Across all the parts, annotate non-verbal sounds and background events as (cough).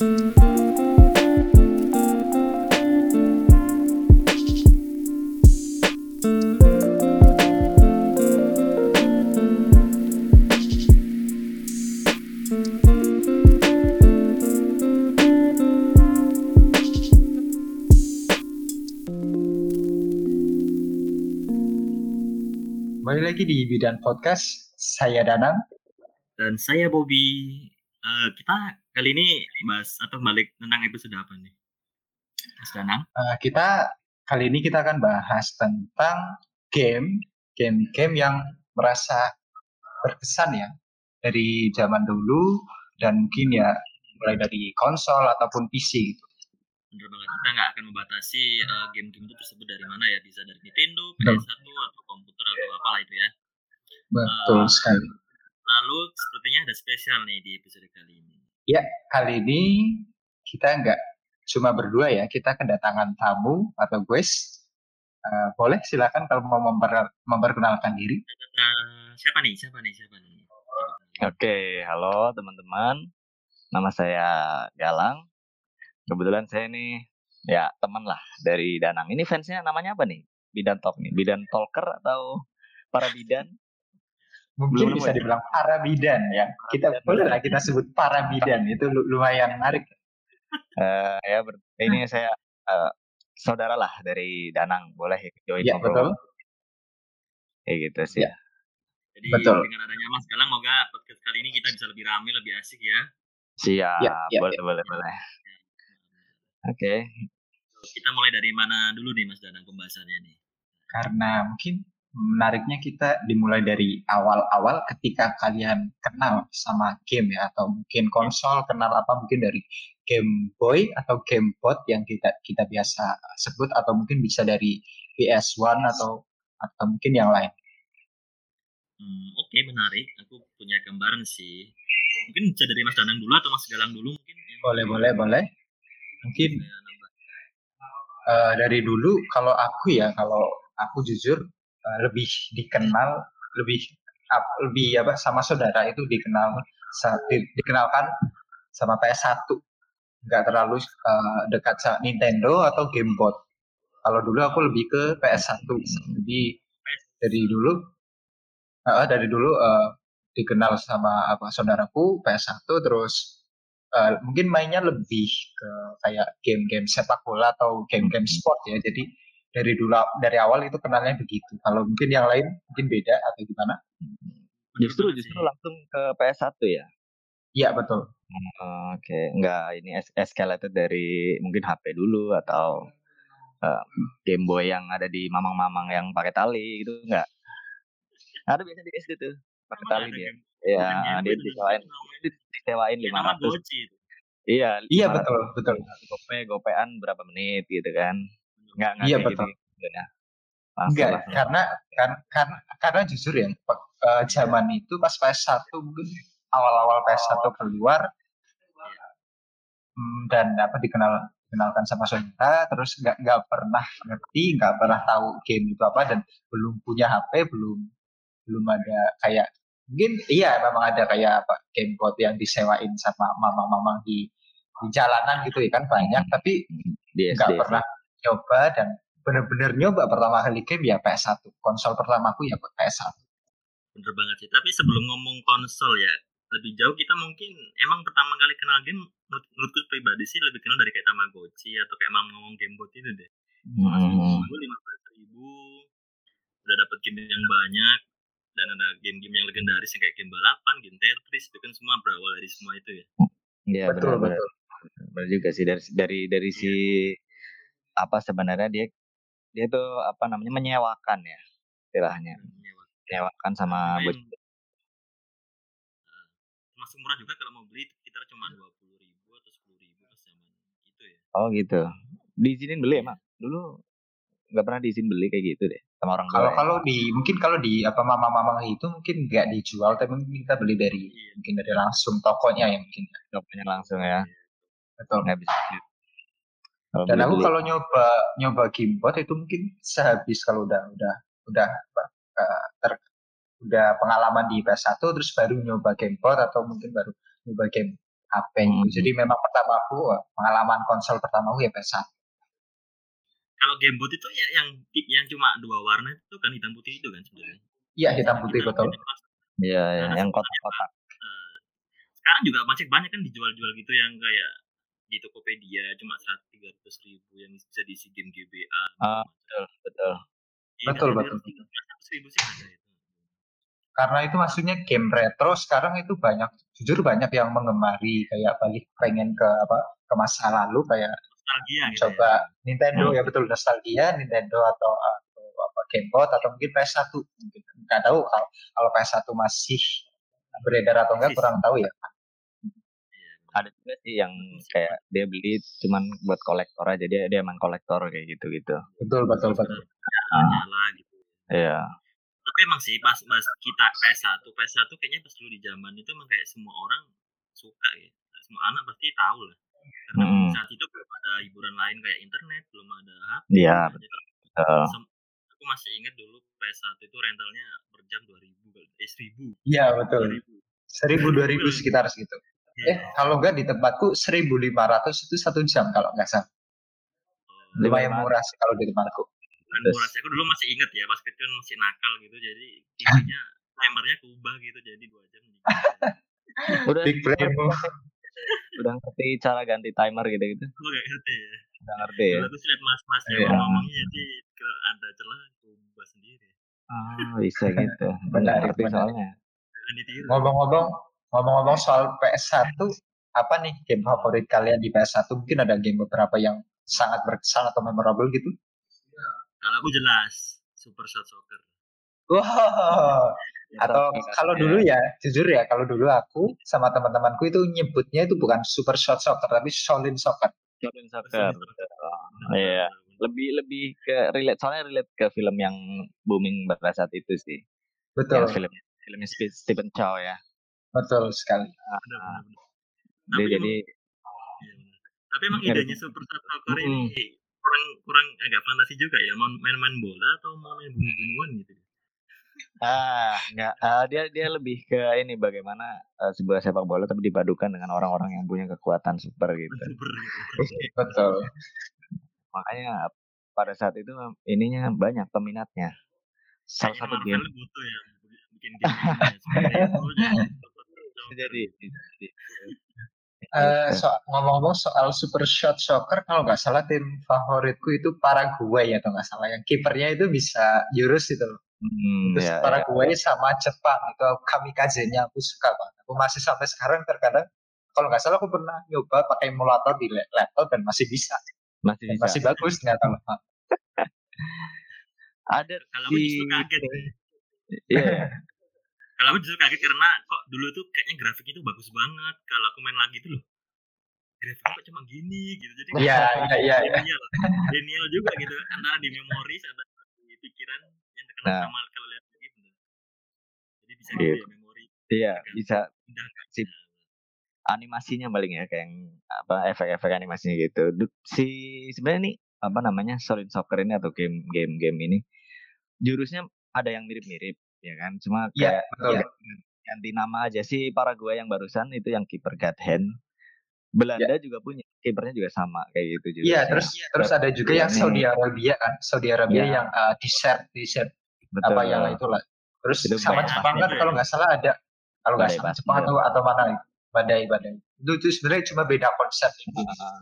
Kembali lagi di Bidan Podcast, saya Danang. Dan saya Bobby. Eh, kita kali ini bahas atau balik tentang episode apa nih? Mas Danang? Eh, kita kali ini kita akan bahas tentang game, game-game yang merasa berkesan ya dari zaman dulu dan mungkin ya mulai dari konsol ataupun PC gitu. Bener banget. Kita nggak akan membatasi eh, game-game itu tersebut dari mana ya. Bisa dari Nintendo, Betul. PS1, atau komputer, atau apalah itu ya. Betul Eh, sekali. Lalu sepertinya ada spesial nih di episode kali ini. Kali ini kita nggak cuma berdua ya, kita kedatangan tamu atau guest. Eh, boleh silakan kalau mau memper- memperkenalkan diri. Eh, siapa nih? Siapa nih? Siapa nih? Oke, halo teman-teman. Nama saya Galang. Kebetulan saya nih ya teman lah dari Danang. Ini fansnya namanya apa nih? Bidan Talk nih. Bidan Talker atau para bidan? Mungkin Belum bisa nemu ya? dibilang para bidan ya. Kita boleh lah kita sebut para bidan itu lu- lumayan menarik. Eh, ya ber- ini saya eh, saudara lah dari Danang. Boleh join Ya betul. ngobrol. Kayak gitu sih. Ya. Jadi Betul. dengan adanya Mas Galang, moga podcast kali ini kita bisa lebih ramai, lebih asik ya. Siap. Ya, ya, boleh, boleh, boleh. Oke. Kita mulai dari mana dulu nih Mas Danang pembahasannya nih? Karena mungkin menariknya kita dimulai dari awal-awal ketika kalian kenal sama game ya atau mungkin konsol kenal apa mungkin dari Game Boy atau Game Boy yang kita kita biasa sebut atau mungkin bisa dari PS1 atau atau mungkin yang lain. Hmm, Oke menarik. Aku punya gambaran sih. Mungkin bisa dari Mas Danang dulu atau Mas Galang dulu mungkin. yang- Boleh boleh boleh. Mungkin eh, dari dulu kalau aku ya kalau aku jujur eh, lebih dikenal lebih ap- lebih apa sama saudara itu dikenal di- dikenalkan sama PS1 nggak terlalu eh, dekat sama Nintendo atau Game Boy kalau dulu aku lebih ke PS1 jadi dari dulu eh, dari dulu eh, dikenal sama apa saudaraku PS1 terus eh, mungkin mainnya lebih ke kayak game-game sepak bola atau game-game sport ya. Jadi dari dulu dari awal itu kenalnya begitu. Kalau mungkin yang lain mungkin beda atau gimana? Bener Justru justru langsung ke PS1 ya. Iya betul. Oke, enggak ini es- escalated dari mungkin HP dulu atau eh, Game Boy yang ada di mamang-mamang yang pakai tali itu enggak. Ada biasanya di SD tuh pakai tali dia. Iya, dia disewain disewain nama 500. Goci itu. Iya, Iya 500 betul betul. gope gopean berapa menit gitu kan. Enggak enggak Iya, betul. gitu ya. Langsung, Enggak langsung. karena kan karena karena jujur ya eh, zaman itu pas PS1 mungkin awal-awal PS1 keluar hmm, dan apa dikenal dikenalkan sama saudara terus nggak nggak pernah ngerti nggak pernah tahu game itu apa dan belum punya HP belum belum ada kayak mungkin iya memang ada kayak apa game board yang disewain sama mama-mama di di jalanan gitu ya kan banyak tapi di nggak pernah nyoba dan bener-bener nyoba pertama kali game ya PS1 konsol pertamaku ya PS1 Bener banget sih. Tapi sebelum ngomong konsol ya, lebih jauh kita mungkin emang pertama kali kenal game menurut, menurutku pribadi sih lebih kenal dari kayak Tamagotchi atau kayak emang ngomong game bot itu deh. Hmm. Gue lima belas ribu, udah dapet game yang banyak dan ada game-game yang legendaris yang kayak game balapan, game Tetris itu kan semua berawal dari semua itu ya. Iya, betul benar, benar. betul Benar juga sih dari dari dari si apa sebenarnya dia dia tuh apa namanya menyewakan ya istilahnya Nyewa. menyewakan sama bos eh, Masuk murah juga kalau mau beli sekitar cuma dua puluh ribu atau sepuluh ribu pas zaman itu ya. oh gitu diizinin beli emang dulu nggak pernah diizin beli kayak gitu deh sama orang kalau ya. kalau di mungkin kalau di apa mama-mama itu mungkin nggak dijual tapi mungkin kita beli dari Iya. mungkin dari langsung tokonya ya mungkin Shopnya langsung ya betul nggak bisa. Kalau dan aku kalau nyoba nyoba gamebot itu mungkin sehabis kalau udah udah udah eh, ter, udah pengalaman di PS1 terus baru nyoba gamebot atau mungkin baru nyoba game HP Hmm. jadi memang pertama aku eh, pengalaman konsol pertama aku ya PS1 Kalau gamebot itu ya yang yang cuma dua warna itu kan hitam putih itu kan sebenarnya. iya hitam putih betul Iya, ya, yang kotak-kotak. eh, sekarang juga masih banyak kan dijual-jual gitu yang kayak di Tokopedia cuma seratus tiga ratus ribu yang bisa diisi game GBA. Ah, betul, betul. Iya, betul, betul. tiga ratus ribu sih ada itu. karena itu maksudnya game retro sekarang itu banyak jujur banyak yang mengemari kayak balik pengen ke apa ke masa lalu kayak Nostalgia gitu coba ya. Nintendo Hmm. ya betul nostalgia Nintendo atau atau apa Gamebot atau mungkin PS1 mungkin nggak tahu kalau, kalau PS1 masih beredar atau enggak kurang tahu ya Ada juga sih yang kayak dia beli cuman buat kolektor aja dia dia emang kolektor kayak gitu gitu. betul betul betul nyala gitu. Iya. Tapi emang sih pas pas kita PS1, PS1 kayaknya pas dulu di zaman itu emang kayak semua orang suka ya. Semua anak pasti tahu lah. Karena Mm-mm. saat itu belum ada hiburan lain kayak internet, belum ada HP. Iya, betul. aku masih ingat dulu PS1 itu rentalnya per jam 2000 kali. Eh 1000. iya betul 2000. seribu dua ribu sekitar segitu. Eh kalau enggak di tempatku 1500 itu satu jam kalau nggak salah Oh, lumayan 500. murah sih kalau di tempatku Terus. murah sih. Aku dulu masih ingat ya, pas kecil masih nakal gitu. Jadi TV-nya (laughs) timernya keubah gitu jadi 2 jam. (laughs) Udah big brain udah ngerti cara ganti timer gitu gitu. Aku gak ngerti ya. Udah ngerti ya. Aku sih liat mas-masnya Iya. ngomongnya jadi kalau ada celah keubah sendiri. Ah, bisa gitu. (laughs) Menarik, ngerti soalnya. Jangan ditiru. ngomong-ngomong ngomong-ngomong soal PS1 apa nih game favorit kalian di PS1 mungkin ada game beberapa yang sangat berkesan atau memorable gitu Kalau aku jelas Super Shot Soccer. Wah, (laughs) atau Iya. kalau dulu ya, jujur ya, kalau dulu aku sama teman-temanku itu nyebutnya itu bukan super shot soccer, tapi solid soccer. Jordan Soccer. Iya. Lebih lebih ke relate soalnya relate ke film yang booming pada saat itu sih. Betul, Yang film filmnya Spe- Stephen Chow ya. Betul sekali. Benar. Dia Tapi jadi Iya. Tapi emang Nggak ada- idenya Super Soccer ini kurang kurang agak fantasi juga ya. Mau main-main bola atau mau main bunuh-bunuhan gitu. ah enggak ah, dia dia lebih ke ini bagaimana eh, sebuah sepak bola tapi dipadukan dengan orang-orang yang punya kekuatan super gitu. Super gitu. (laughs) Betul. Makanya pada saat itu ininya banyak peminatnya. Salah satu game butuh ya bikin game (laughs) gini ya. Seperti itu, jadi (laughs) Eh, so, ngomong-ngomong soal super shot soccer, kalau nggak salah tim favoritku itu Paraguay ya, atau nggak salah. Yang kipernya itu bisa jurus itu loh. hmm, Terus ya, ya. Paraguay sama Jepang itu kamikaze-nya aku suka banget. Aku masih sampai sekarang terkadang kalau nggak salah aku pernah nyoba pakai emulator di la- laptop dan masih bisa, masih dan bisa. masih bagus ternyata. (laughs) Ada Kalau aku di justru kaget. Iya, iya. Kalau aku justru kaget karena kok dulu tuh kayaknya grafiknya tuh bagus banget. Kalau aku main lagi tuh loh. Grafiknya kok cuma gini gitu. Jadi Iya, iya, iya. iya. lineal. Lineal juga gitu. Antara di memori sama di pikiran yang terkena Nah. sama kalau lihat gitu. Jadi bisa Iya. gitu ya memori. Iya, bisa Pindah kan. si animasinya paling ya kayak yang apa efek-efek animasinya gitu. Si sebenarnya nih apa namanya Solid Soccer ini atau game game game ini jurusnya ada yang mirip-mirip ya kan. Cuma Iya, kayak betul. ganti nama aja si Paraguay yang barusan itu yang kiper God Hand. Belanda juga punya kipernya juga sama kayak gitu juga. Iya, terus terus ada juga yang Iya. Saudi Arabia kan, Saudi Arabia Iya. yang uh, t-shirt, t-shirt betul. apa yang itulah. Terus Itu sama. Jepang kan kalau nggak salah ada, kalau nggak salah Jepang atau atau mana itu, badai badai. Itu itu sebenarnya cuma beda konsep,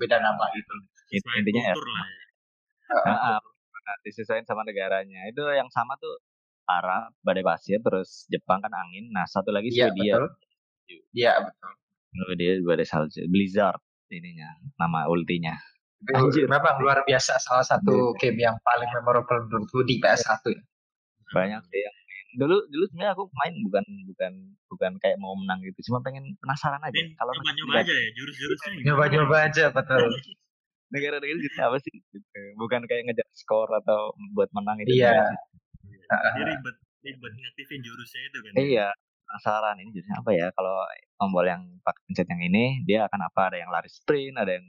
beda nama gitu. It- Sesuai intinya ya ya. Uh, ah, benar, disesuaikan sama negaranya. Itu yang sama tuh Arab, badai pasir, terus Jepang kan angin. Nah, satu lagi Iya Swedia. betul. Iya betul. Dia badai salju. Blizzard ininya, nama ultinya. Itu Anjir. memang luar biasa salah satu game yang paling memorable menurutku di PS1 ya. Banyak sih yang. Dulu dulu sebenarnya aku main bukan bukan bukan kayak mau menang gitu, cuma pengen penasaran aja. Main Kalau nyoba-nyoba aja ya jurus-jurusnya. gimana. Nyoba-nyoba aja betul. (laughs) negara-negara gitu apa sih? Gitu. Bukan kayak ngejar skor atau buat menang itu. Iya. (laughs) Jadi ribet ribet ngaktifin jurusnya itu kan. Iya, penasaran ini jurusnya apa ya? Kalau tombol yang pakai pencet yang ini, dia akan apa? Ada yang lari sprint, ada yang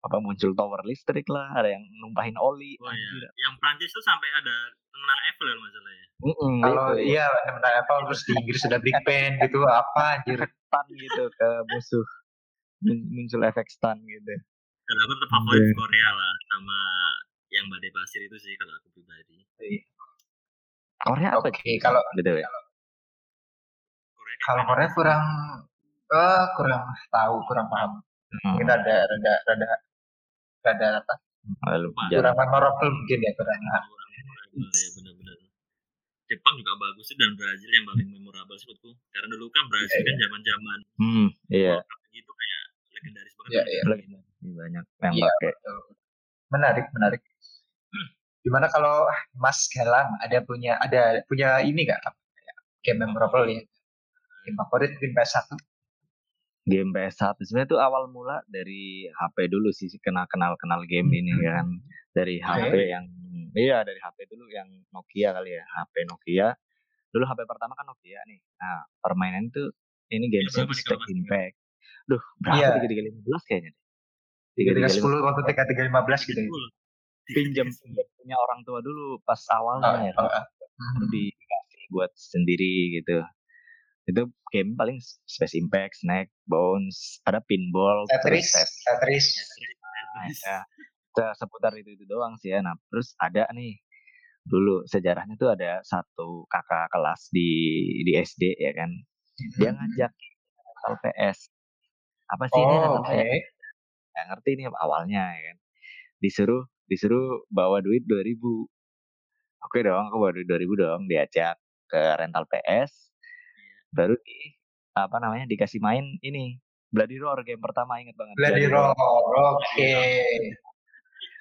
apa muncul tower listrik lah, ada yang numpahin oli. Oh iya. Yang Prancis tuh sampai ada menara Eiffel ya masalah ya. Mm-mm, Kalau gitu. iya benar apa terus di Inggris sudah Big Ben gitu apa anjir. Pan gitu ke musuh. muncul efek stun gitu kalau aku tetap favorit yeah. Korea lah sama yang badai pasir itu sih kalau aku pribadi Korea apa Oke, kalau gitu ya Korea kalau Korea kurang uh, kurang tahu kurang paham. Hmm. mungkin ada rada rada rada apa? Lalu, kurang memorable mungkin ya kurang ya benar-benar. Jepang juga bagus sih dan Brazil yang paling memorable sebutku karena dulu kan Brazil yeah, kan iya. zaman-zaman hmm, iya. Gitu kayak legendaris banget. Yeah, yeah. banyak yang yeah, pakai. menarik menarik gimana kalau Mas Galang ada punya ada punya ini gak game memorable ya. Game favorit game PS1 game PS1 sebenarnya itu awal mula dari HP dulu sih kenal kenal kenal game ini hmm. kan. Dari HP yang iya dari HP dulu yang Nokia kali ya HP Nokia. Dulu HP pertama kan Nokia nih. Nah permainan itu ini game ya, Stack Impact. Duh berapa tiga tiga lima belas kayaknya tiga tiga sepuluh waktu TK tiga lima belas gitu ya pinjam (laughs) punya orang tua dulu pas awalnya ya oh, oh. dikasih buat sendiri gitu itu game paling Space Impact, Snack, Bones, ada pinball, Tetris, Tetris. Nah, ya, seputar itu itu doang sih ya. Nah, terus ada nih dulu sejarahnya tuh ada satu kakak kelas di di SD ya kan. Dia hmm. ngajak rental PS. Apa sih oh, ini rental okay. PS? Gak ngerti nih awalnya ya kan. Disuruh disuruh bawa duit 2000 Oke dong, aku bawa duit 2000 dong, diajak ke rental PS baru di apa namanya dikasih main ini Bloody Roar game pertama inget banget. Bloody, Bloody Roar oke. Okay.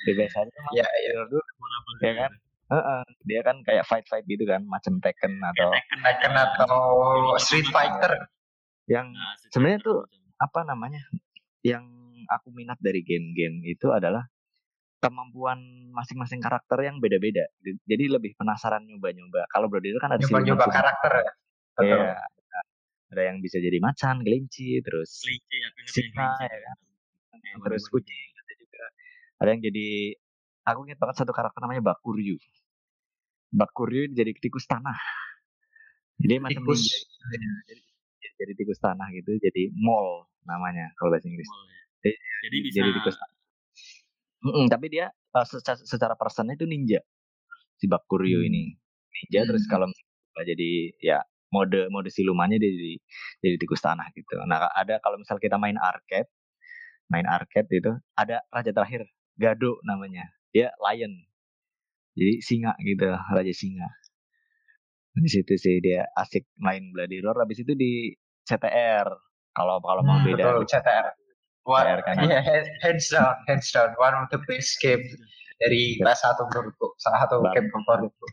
di biasanya ya, ya. dulu. Ya kan? Uh -uh. dia kan kayak fight fight gitu kan macam Tekken atau Tekken atau Street Fighter. Yang nah, sebenarnya tuh apa namanya yang aku minat dari game-game itu adalah kemampuan masing-masing karakter yang beda-beda. Jadi lebih penasaran nyoba-nyoba. Kalau Bloody Roar kan ada nyoba-nyoba karakter ya. Iya, ada yang bisa jadi macan, kelinci, terus kelinci, ya, singa ya kan. Ya, terus kucing ada juga. Ada yang jadi aku ingat banget satu karakter namanya Bakuryu. Bakuryu jadi tikus tanah. Jadi macam tikus. Ya, jadi, jadi tikus tanah gitu, jadi mole namanya kalau bahasa Inggris. Mole, ya. jadi, jadi bisa jadi tikus tanah. Mm -mm, tapi dia uh, secara, secara personnya itu ninja si Bakuryu hmm. ini ninja hmm. terus kalau jadi ya mode mode silumannya jadi jadi tikus tanah gitu. Nah ada kalau misal kita main arcade, main arcade itu ada raja terakhir Gado namanya. Dia lion. Jadi singa gitu, raja singa. Di situ sih dia asik main Bloody Roar. Habis itu di CTR. Kalau kalau mau hmm, beda. Betul, CTR. One, kan. Yeah, hands down, hands down. One of the best game dari kelas satu menurutku. Salah satu game favoritku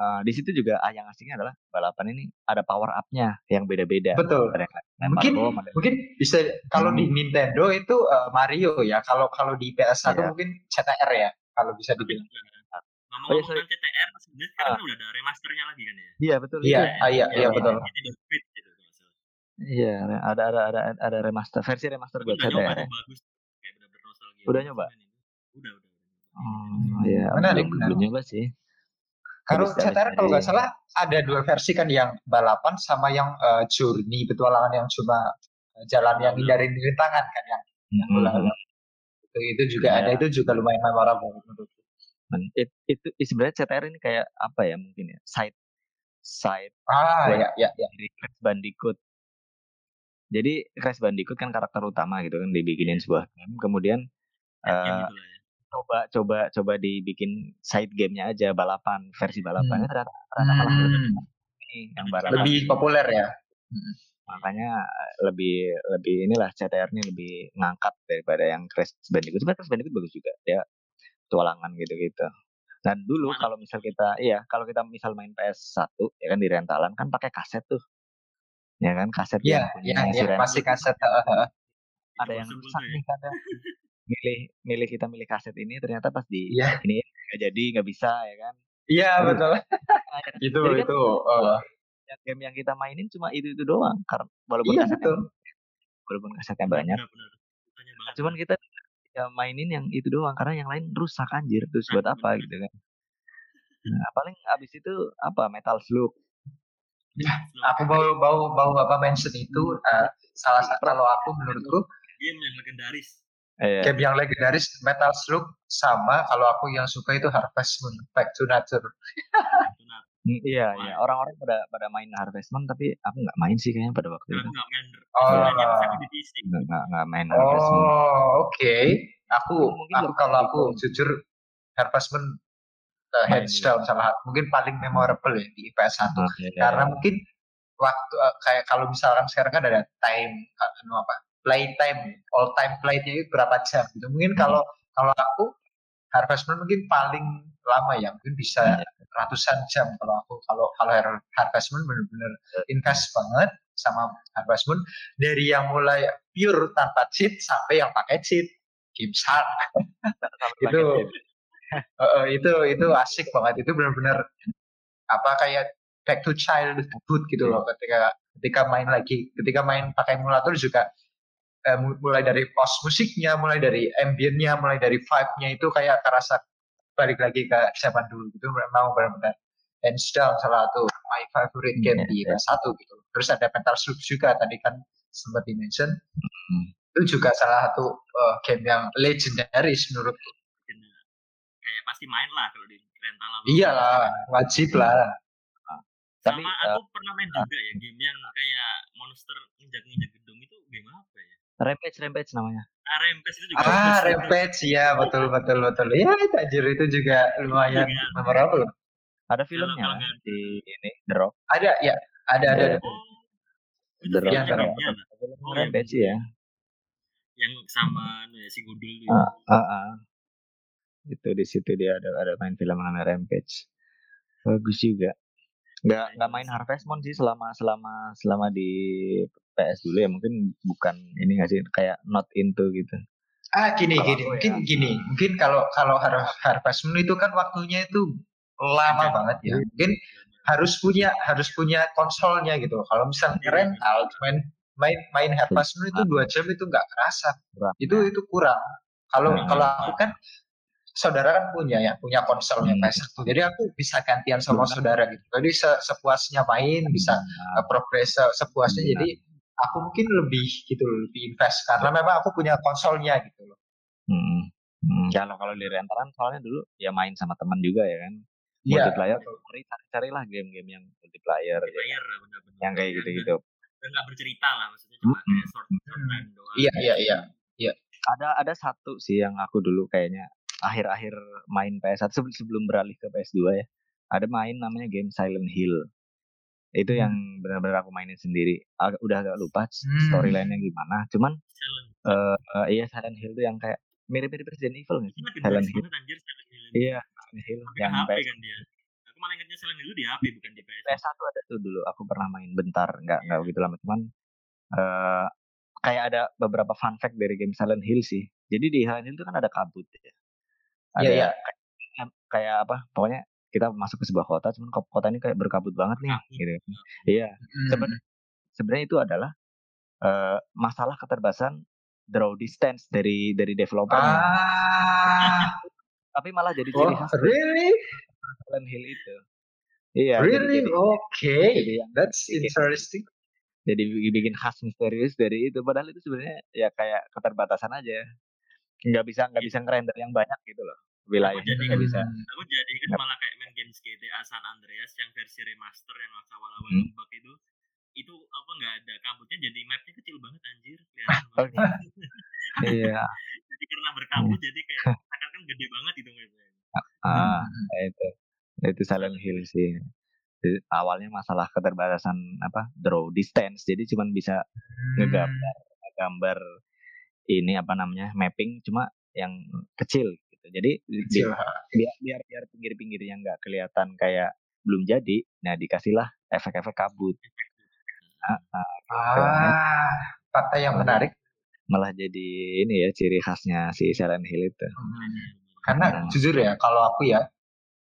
uh, di situ juga ah, yang asiknya adalah balapan ini ada power up-nya yang beda-beda. Betul. Ada yang mungkin bom, ada... mungkin bisa kalau hmm. di Nintendo itu uh, Mario ya, kalau kalau di PS1 yeah. mungkin CTR ya, kalau bisa dibilang. Ngomong-ngomong oh, ya, tentang CTR, sebenarnya sekarang uh. udah ada remasternya lagi kan ya? Iya betul. Iya, iya, iya, iya betul. Iya, ada ada ada ada remaster versi remaster buat CTR. Bagus, kayak benar-benar Udah nyoba? Udah, udah. Oh, iya. Belum, belum nyoba sih. Kalau CTR kalau nggak salah ada dua versi kan yang balapan sama yang uh, journey petualangan yang cuma eh, jalan yang hindarin rintangan kan yang hmm. yang itu itu juga ya. ada itu juga lumayan memorable menurutku. It, itu sebenarnya CTR ini kayak apa ya mungkin ya side side ah ya ya ya dari Crash Bandicoot. Jadi Crash Bandicoot kan karakter utama gitu kan dibikinin sebuah game. Kemudian uh, coba coba coba dibikin side gamenya aja balapan versi balapannya hmm. ternyata, ternyata malah hmm. lebih ini yang balapan lebih populer ya? Hmm. makanya eh, lebih lebih inilah CTR ini lebih ngangkat daripada yang Crash Bandicoot. Sebenarnya Crash Bandicoot bagus juga. Dia tualangan gitu-gitu. Dan dulu kalau misal kita iya kalau kita misal main PS1 ya kan di rentalan kan pakai kaset tuh ya kan kaset yeah, yang punya ya, ya, pasti kaset uh, ada yang rusak nih kadang milih milih kita milih kaset ini ternyata pas di yeah. ini nggak jadi nggak bisa ya kan. Iya yeah, betul. (laughs) (laughs) Itu jadi kan itu kan, uh. game yang kita mainin cuma itu itu doang karena walaupun yeah, kasetnya betul. walaupun kasetnya banyak. benar, benar. cuman kita ya mainin yang itu doang karena yang lain rusak anjir. Terus buat apa gitu kan. Nah, paling abis itu apa? Metal slug. Ya, aku bau bau bau apa mention itu uh, salah satu kalau aku menurutku game yang legendaris. Iya. Game yang legendaris Metal Slug sama kalau aku yang suka itu Harvest Moon Back to Nature. Nah, Hmm, iya, iya. Orang-orang pada pada main Harvest Moon tapi aku nggak main sih kayaknya pada waktu aku itu. nggak main. Oh. Aku. Nggak nggak main Harvest Moon. Oh, oke. Aku Mungkin aku lebih kalau aku jujur Harvest Moon uh, juga. down salah mungkin paling memorable ya di PS1 Ah, iya, karena iya. mungkin waktu uh, kayak kalau misalkan sekarang kan ada time uh, anu apa play time all time play-nya itu berapa jam gitu mungkin Hmm. kalau kalau aku Harvest Moon mungkin paling lama ya mungkin bisa Iya. ratusan jam kalau aku kalau kalau Har- Harvest Moon bener-bener invest banget sama Harvest Moon dari yang mulai pure tanpa cheat sampai yang pakai cheat game shark (laughs) itu eh, itu itu asik banget. Itu benar-benar apa kayak back to childhood gitu loh ketika ketika main lagi. Ketika main pakai emulator juga eh, mu- mulai dari pos musiknya mulai dari ambientnya mulai dari vibe-nya itu kayak terasa balik lagi ke zaman dulu gitu. Memang benar-benar hands down salah satu my favorite game di Iya, iya. PS1 gitu. Terus ada Metal Slug juga tadi kan sempat di mention Hmm. itu juga salah satu eh, game yang legendaris menurutku Kayak pasti main lah kalau di rental apa. iyalah wajib lah Tapi Sama eh, aku pernah main juga ya game yang kayak monster injak-injak gedung itu game apa ya? Rampage Rampage namanya. Ah, Rampage itu juga Ah. Rampage ya betul betul betul. Ya itu anjir itu juga lumayan Iya. memorable. Ada filmnya kalau kan nggak- di ini The Rock. Ada ya, ada ada. Ada. Oh, itu The Rock. The. Film Oh, Rampage ya. Yang sama anu ya, si Gudul itu. Ah, ah, ah. Itu di situ dia ada ada main film namanya Rampage. Bagus juga. Nggak nggak main Harvest Moon sih selama selama selama di PS dulu ya mungkin bukan ini nggak sih kayak not into gitu. Ah gini Kalau gini aku mungkin ya. gini mungkin kalau kalau Har- Harvest Moon itu kan waktunya itu lama Iya. banget ya. Mungkin harus punya harus punya konsolnya gitu. Kalau misalnya Iya. rental main main main Harvest Moon itu dua jam itu nggak kerasa. Kurang. Itu itu kurang. Kalau Nah. kalau aku kan saudara kan punya ya punya konsolnya Hmm. PS1. Jadi aku bisa gantian sama Benar. saudara gitu. Jadi se- sepuasnya main bisa uh, progres se- sepuasnya Benar. jadi aku mungkin lebih gitu loh, lebih invest karena memang aku punya konsolnya gitu loh. hmm, hmm. Kalau kalau di rentalan soalnya dulu ya main sama teman juga ya kan. Iya. multiplayer betul. cari carilah game-game yang multiplayer ya. Player lah benar-benar. yang kayak gitu-gitu Dan nggak bercerita lah maksudnya cuma Hmm. kayak short short time doang. Iya iya iya. ada ada satu sih yang aku dulu kayaknya akhir-akhir main PS1 sebelum sebelum beralih ke PS2 ya. Ada main namanya game Silent Hill. Itu yang benar-benar aku mainin sendiri. Agak- udah agak lupa Hmm. storyline-nya gimana. Cuman eh eh, iya Silent Hill tuh yang kayak mirip-mirip Resident Evil nggak sih? Itu lagi Silent Hill. anjir Silent Hill. iya Silent Hill Tapi yang HP PS kan dia. Aku malah ingetnya Silent Hill di HP bukan di PS. PS1 ada tuh dulu. Aku pernah main bentar nggak nggak begitu lama. Cuman eh kayak ada beberapa fun fact dari game Silent Hill sih. Jadi di Silent Hill itu kan ada kabut ya ada Iya, iya. kayak, kayak apa pokoknya kita masuk ke sebuah kota cuman kota ini kayak berkabut banget nih gitu iya Hmm. sebenarnya sebenarnya itu adalah eh, masalah keterbatasan draw distance dari dari developernya Ah, (laughs) tapi malah jadi ciri oh, khas really? Silent Hill itu iya Really? jadi, Okay. jadi That's interesting. jadi bikin khas misterius dari itu padahal itu sebenarnya ya kayak keterbatasan aja nggak bisa nggak bisa ngerender yang banyak gitu loh wilayahnya jadi nggak bisa. Hmm. Aku jadi kan malah kayak main games GTA San Andreas yang versi remaster yang awal-awal Hmm. ngebug itu itu apa nggak ada. Kabutnya jadi mapnya kecil banget anjir kelihatan Oh, banget. iya. (laughs) Jadi karena berkabut jadi kayak (laughs) akan kan gede banget itu mapnya. Ah Hmm. itu. Itu Silent Hill sih. Jadi, awalnya masalah keterbatasan apa draw distance jadi cuman bisa ngegambar ngegambar ini apa namanya mapping cuma yang kecil gitu jadi di- Kecil. biar biar biar pinggir-pinggirnya nggak kelihatan kayak belum jadi nah dikasihlah efek-efek kabut Ah, ah, fakta yang menarik. malah jadi ini ya ciri khasnya si Silent Hill itu Hmm. Karena Hmm. jujur ya, kalau aku ya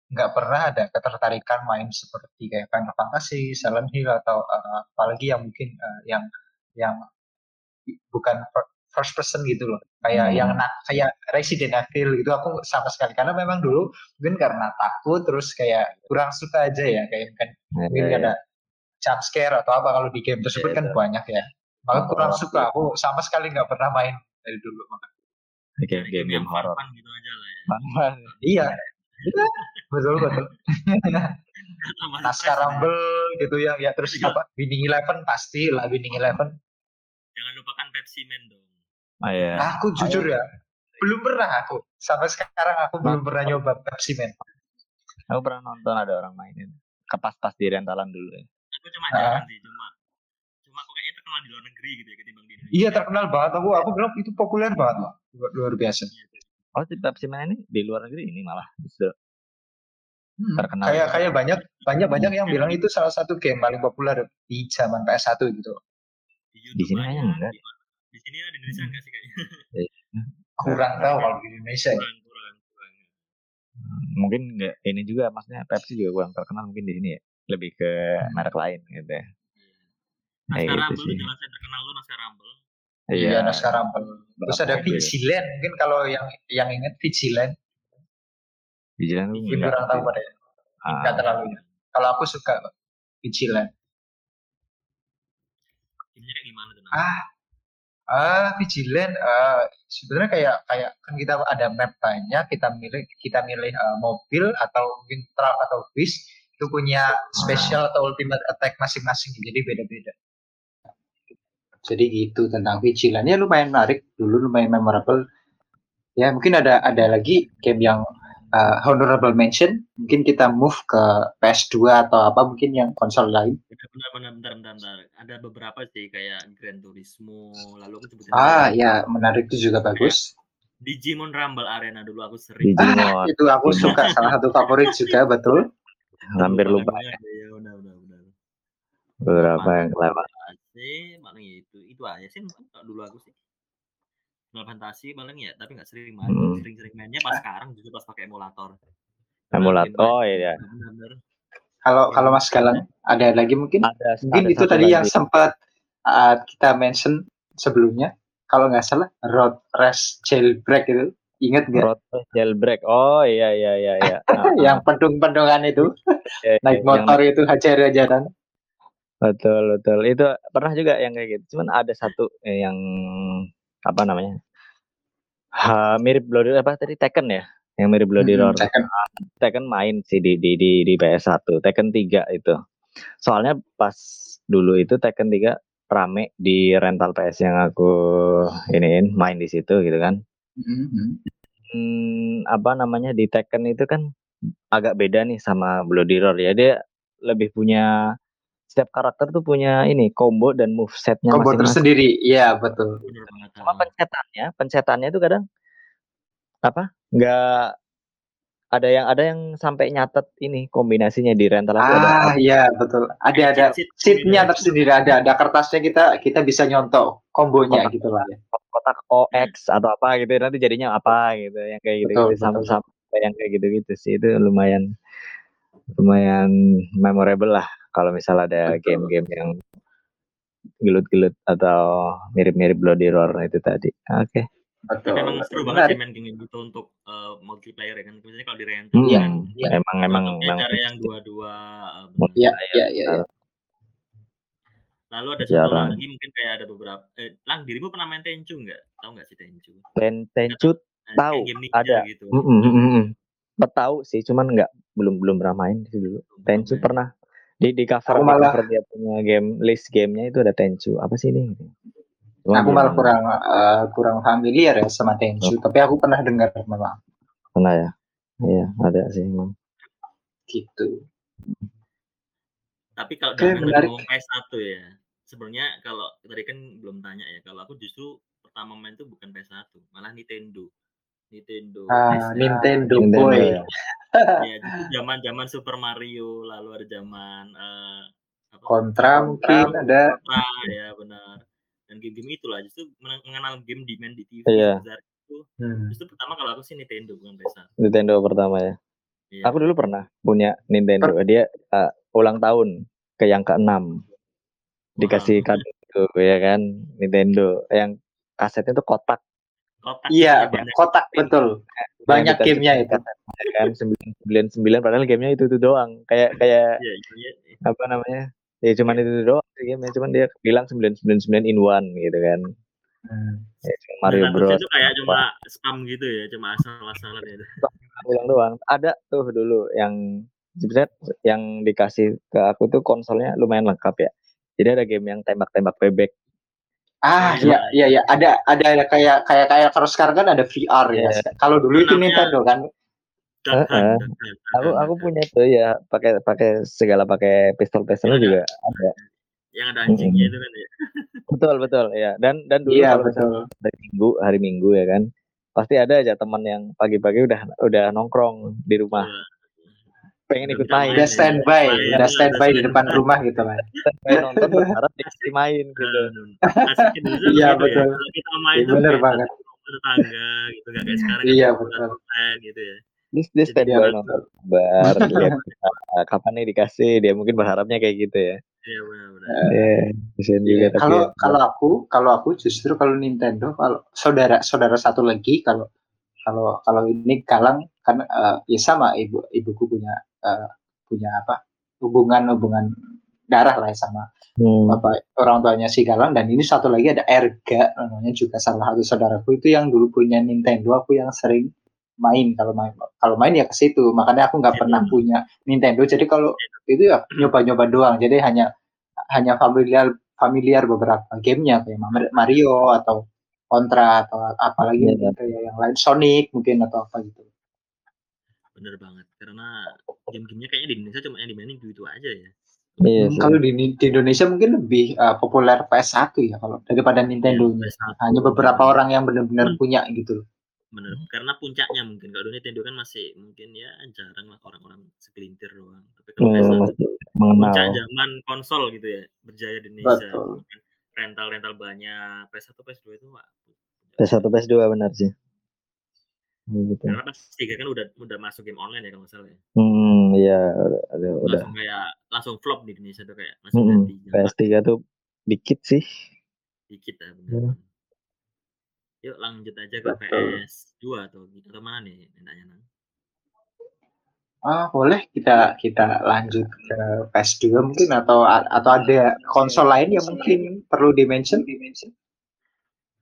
nggak pernah ada ketertarikan main seperti kayak Final Fantasy, Silent Hill atau eh, apalagi yang mungkin eh, yang yang bukan first person gitu loh. Kayak Hmm. yang na- kayak Resident Evil gitu aku sama sekali karena memang dulu mungkin karena takut terus kayak kurang suka aja ya kayak mungkin Ya, mungkin ya, ada jump scare atau apa kalau di game tersebut Iya, kan iya. banyak ya. Maka kurang Oh. suka. Aku sama sekali nggak pernah main dari dulu. Maka. Game game game yang horor. gitu aja lah ya. Iya. Iya, betul betul. Naskah ya. Rumble gitu ya, ya terus apa? Winning Eleven pasti lah Winning Eleven. Jangan lupakan Pepsi Man dong. Oh iya. Aku jujur ya, belum pernah aku. Sampai sekarang aku belum pernah nyoba Pepsi Man. Aku pernah nonton ada orang mainin. Kepas-pas di rentalan dulu ya. Aku cuma Ah. jarang sih, cuma cuma kok kayaknya terkenal di luar negeri gitu ya ketimbang di Indonesia. Iya terkenal banget aku. Aku bilang itu populer banget loh. Luar, luar biasa. Oh, si Pepsi Man ini di luar negeri ini malah justru Hmm, Terkenal Kayak juga. kayak banyak banyak banyak yang bilang itu salah satu game paling populer di zaman PS1 gitu. Di, Di sini kayaknya enggak. di, di sini ada di Indonesia enggak sih kayaknya? (laughs) Kurang tahu kalau di Indonesia. ya. Kurang, kurang, kurang. Hmm, mungkin nggak ini juga maksudnya Pepsi juga kurang terkenal mungkin di sini ya. Lebih ke merek lain gitu ya. Naskah Kayak gitu Rumble sih. tuh jelas yang terkenal tuh Naskah Rumble. Iya, Naskah Rumble. Terus ada. Vigilant. Mungkin kalau yang yang inget Vigilant, Vigilant tuh mungkin enggak. kurang tahu pada ya. Ah, Enggak terlalu ya. Kalau aku suka Vigilant. Gamenya kayak gimana tuh? Ah, ah Vigilant eh sebenarnya kayak kayak kan kita ada map banyak, kita milih kita milih eh, mobil atau mungkin truck atau bis itu punya special atau ultimate attack masing-masing jadi beda-beda. Jadi gitu tentang Vigilant ya lumayan menarik dulu lumayan memorable. Ya mungkin ada ada lagi game yang eh, honorable mention mungkin kita move ke PS2 atau apa mungkin yang konsol lain. Benar, benar, benar, bentar, bentar, bentar. Ada beberapa sih kayak Gran Turismo, lalu aku Ah lagi. ya menarik itu juga bagus. Digimon Rumble Arena dulu aku sering. Digimon. itu aku suka salah satu favorit juga (laughs) betul Hampir lupa Ya, benar, benar, benar. beberapa yang kelewat. Paling itu itu aja sih dulu aku sih. Final Fantasi paling ya, tapi nggak sering main. Hmm. Sering-sering mainnya pas sekarang juga pas pakai emulator. Emulator. Oh iya. Benar-benar. kalau kalau Mas Galang ada lagi mungkin Ada mungkin ada itu tadi yang lagi. sempat uh, kita mention sebelumnya kalau nggak salah road race jailbreak itu ingat nggak Road Race Jailbreak. Oh iya iya iya iya. (laughs) Ah, yang pendung-pendungan itu iya, iya, naik yang motor itu hajar-hajaran Betul betul. Itu pernah juga yang kayak gitu. Cuman ada satu eh, yang apa namanya? Ha, mirip Bloody apa tadi Tekken ya? Yang mirip Bloody Hmm, Roar. Tekken. Tekken main sih di di di, di PS1. Tekken 3 itu. Soalnya pas dulu itu Tekken 3 rame di rental PS yang aku iniin main di situ gitu kan. Mhm. Hmm, apa namanya di Tekken itu kan agak beda nih sama Bloody Roar ya. Dia lebih punya setiap karakter tuh punya ini combo dan move setnya combo masing-masing. tersendiri iya betul. Cuma pencetannya, pencetannya itu kadang apa? Nggak ada yang ada yang sampai nyatet ini kombinasinya di rental aku ah iya betul ada ada sheetnya gitu. tersendiri ada ada kertasnya kita kita bisa nyontok kombonya Kotak. gitu lah kotak OX atau apa gitu nanti jadinya apa gitu yang kayak gitu, Betul, gitu sama-sama yang kayak gitu-gitu sih itu lumayan lumayan memorable lah kalau misal ada Betul. game-game yang gelut-gelut atau mirip-mirip Bloody Roar itu tadi. Oke. betul Tapi emang seru banget sih main game gitu untuk eh, multiplayer ya kan. Misalnya kalau di Hmm, Iya, kan iya. emang emang emang cara yang dua-dua. eh, Iya, iya, iya. iya. Lalu ada satu Jarang. lagi mungkin kayak ada beberapa. Eh, Lang, dirimu pernah main Tenchu nggak? Tahu nggak sih Tenchu? Ten Tenchu Nah, Tahu, ninja ada. gitu. Mm, mm, mm, mm. Tahu sih, cuman nggak belum belum pernah main sih dulu. Tenchu pernah di di cover Aku di malah- cover dia punya game list gamenya itu ada Tenchu. Apa sih ini? Cuman Aku malah kurang eh, kurang familiar ya sama Tenchu, tapi aku pernah dengar memang pernah ya. Iya, ada sih emang. gitu. Tapi kalau jangan menarik. ngomong PS1 ya. Sebenarnya kalau tadi kan belum tanya ya. Kalau aku justru pertama main tuh bukan PS1, malah Nintendo. Nintendo. Ah, PS1. Nintendo, Nintendo boy. ya. Ya, zaman-zaman Super Mario, lalu ada zaman eh, apa? Kontra mungkin ada. Kontra, ya benar. Dan game-game itulah justru men- mengenal game di main di TV Iya. itu. Hmm. Justru pertama kalau aku sih Nintendo bukan PS1. Nintendo pertama ya. Iya. Aku dulu pernah punya Nintendo. Dia uh, ulang tahun ke yang keenam. Dikasih Wow. kado itu ya kan Nintendo yang kasetnya tuh kotak Kotak Iya, banyak. kotak betul. Banyak Yang gamenya itu. ya kan sembilan sembilan sembilan padahal gamenya itu itu doang kayak kayak iya, iya. apa namanya ya cuman itu doang sih game cuman dia bilang 999 in one gitu kan Hmm. ya, cuma Mario Nah, Bros itu kayak cuma spam gitu ya, cuma asal-asalan ya. bilang doang ada tuh dulu yang sebenarnya yang dikasih ke aku tuh konsolnya lumayan lengkap ya jadi ada game yang tembak-tembak bebek Ah, Iya. iya, iya, iya. Ada, ada ada kayak, kayak, kayak kalau sekarang kan ada VR ya. Iya. Kalau dulu itu Nintendo kan. Dagang, aku aku punya tuh ya pakai pakai segala pakai pistol pistolnya Iya. juga ada yang ada anjingnya itu kan ya. (laughs) betul betul ya dan dan dulu Iya, kalau misalnya betul. hari minggu hari minggu ya kan pasti ada aja teman yang pagi-pagi udah udah nongkrong di rumah Iya. Pengen ikut main Udah standby, udah standby di standby. depan rumah gitu kan. pengen nonton berharap dikasih main gitu Iya, betul. ya. Kalau kita main Iya, bener banget. tetangga gitu gak kayak sekarang Iya, kan betul. gitu ya. Dia standby iya, nonton kabar lihat kapan nih dikasih dia mungkin berharapnya kayak gitu ya Iya benar-benar. Iya, juga Iya, tapi kalau ya, kalau aku kalau aku justru kalau Nintendo kalau saudara saudara satu lagi kalau kalau kalau ini Galang kan eh, ya sama ibu ibuku punya eh, punya apa hubungan hubungan darah lah ya sama hmm, bapak orang tuanya si Galang. Dan ini satu lagi ada Erga namanya juga salah satu saudaraku itu yang dulu punya Nintendo. Aku yang sering main. Kalau main kalau main ya ke situ. Makanya aku nggak pernah punya Nintendo. Jadi kalau itu ya nyoba-nyoba doang. Jadi hanya hanya familiar familiar beberapa gamenya. Kayak Mar- Mario atau Contra atau apalagi Iya. mungkin kayak yang lain. Sonic mungkin atau apa gitu Bener banget. Karena game-gamenya kayaknya di Indonesia cuma yang dimainin itu aja ya. iya Hmm, kalau di, di Indonesia mungkin lebih uh, populer PS1 ya kalau daripada Nintendo Iya, PS1. hanya beberapa orang yang benar-benar punya gitu Bener. Karena puncaknya mungkin kalau Nintendo kan masih mungkin ya jarang lah orang-orang segelintir doang. Tapi kalau Hmm, PS1 masih mengenal puncak zaman konsol gitu ya berjaya di Indonesia. Rental-rental banyak. PS1 PS2 itu wah. PS1 PS2 benar sih gitu Karena pas tiga kan udah udah masuk game online ya kalau nggak salah ya. hmm iya udah udah, udah. Langsung kayak langsung flop di Indonesia tuh kayak Mm-mm. ganti PS3 tuh dikit sih dikit ya bener. Iya. Yuk lanjut aja ke Betul. PS2 atau atau mana nih nanya nang? Ah, boleh kita kita lanjut ke PS2 mungkin atau atau ada konsol lain yang mungkin perlu dimention dimension.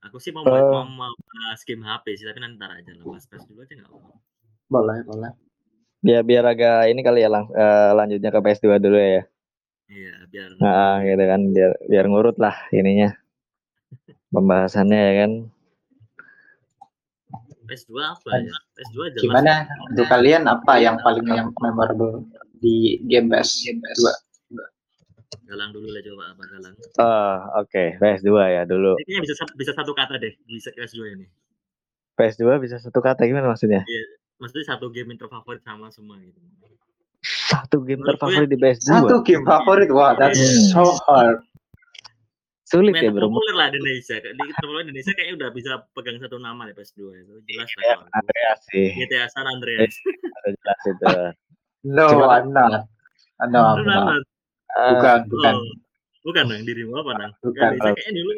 Aku sih mau Eh. mau, mau bahas game HP sih tapi nanti ntar aja lah pas PS2 aja nggak apa. Boleh, boleh. biar biar agak ini kali ya lang, eh, lanjutnya ke PS2 dulu ya Iya biar nah gitu kan biar biar ngurut lah ininya (laughs) pembahasannya ya kan PS2 apa ya? PS2 jelas. Gimana untuk kalian apa yang paling yang memorable di game PS2? Galang dulu lah coba apa Galang. oh oke PS2 ya dulu Ini kayaknya bisa satu- bisa satu kata deh bisa PS2 ini. PS2 bisa satu kata gimana maksudnya Maksudnya satu game yang terfavorit sama semua gitu. satu game Menurut terfavorit di PS2 Satu game favorit, wah that's Hmm. so hard. sulit Main ya bro populer lah di Indonesia. Di terpopuler Indonesia kayak udah bisa pegang satu nama ya PS2 itu jelas lah. ya kalau aku. Andreas sih GTA San Andreas. udah jelas itu No, Cuma- I'm not. Uh, No, I'm not. Nama? Ah, Bukan, bukan. Oh, bukan nang dirimu apa nang? Bukan. Indonesia kayaknya dulu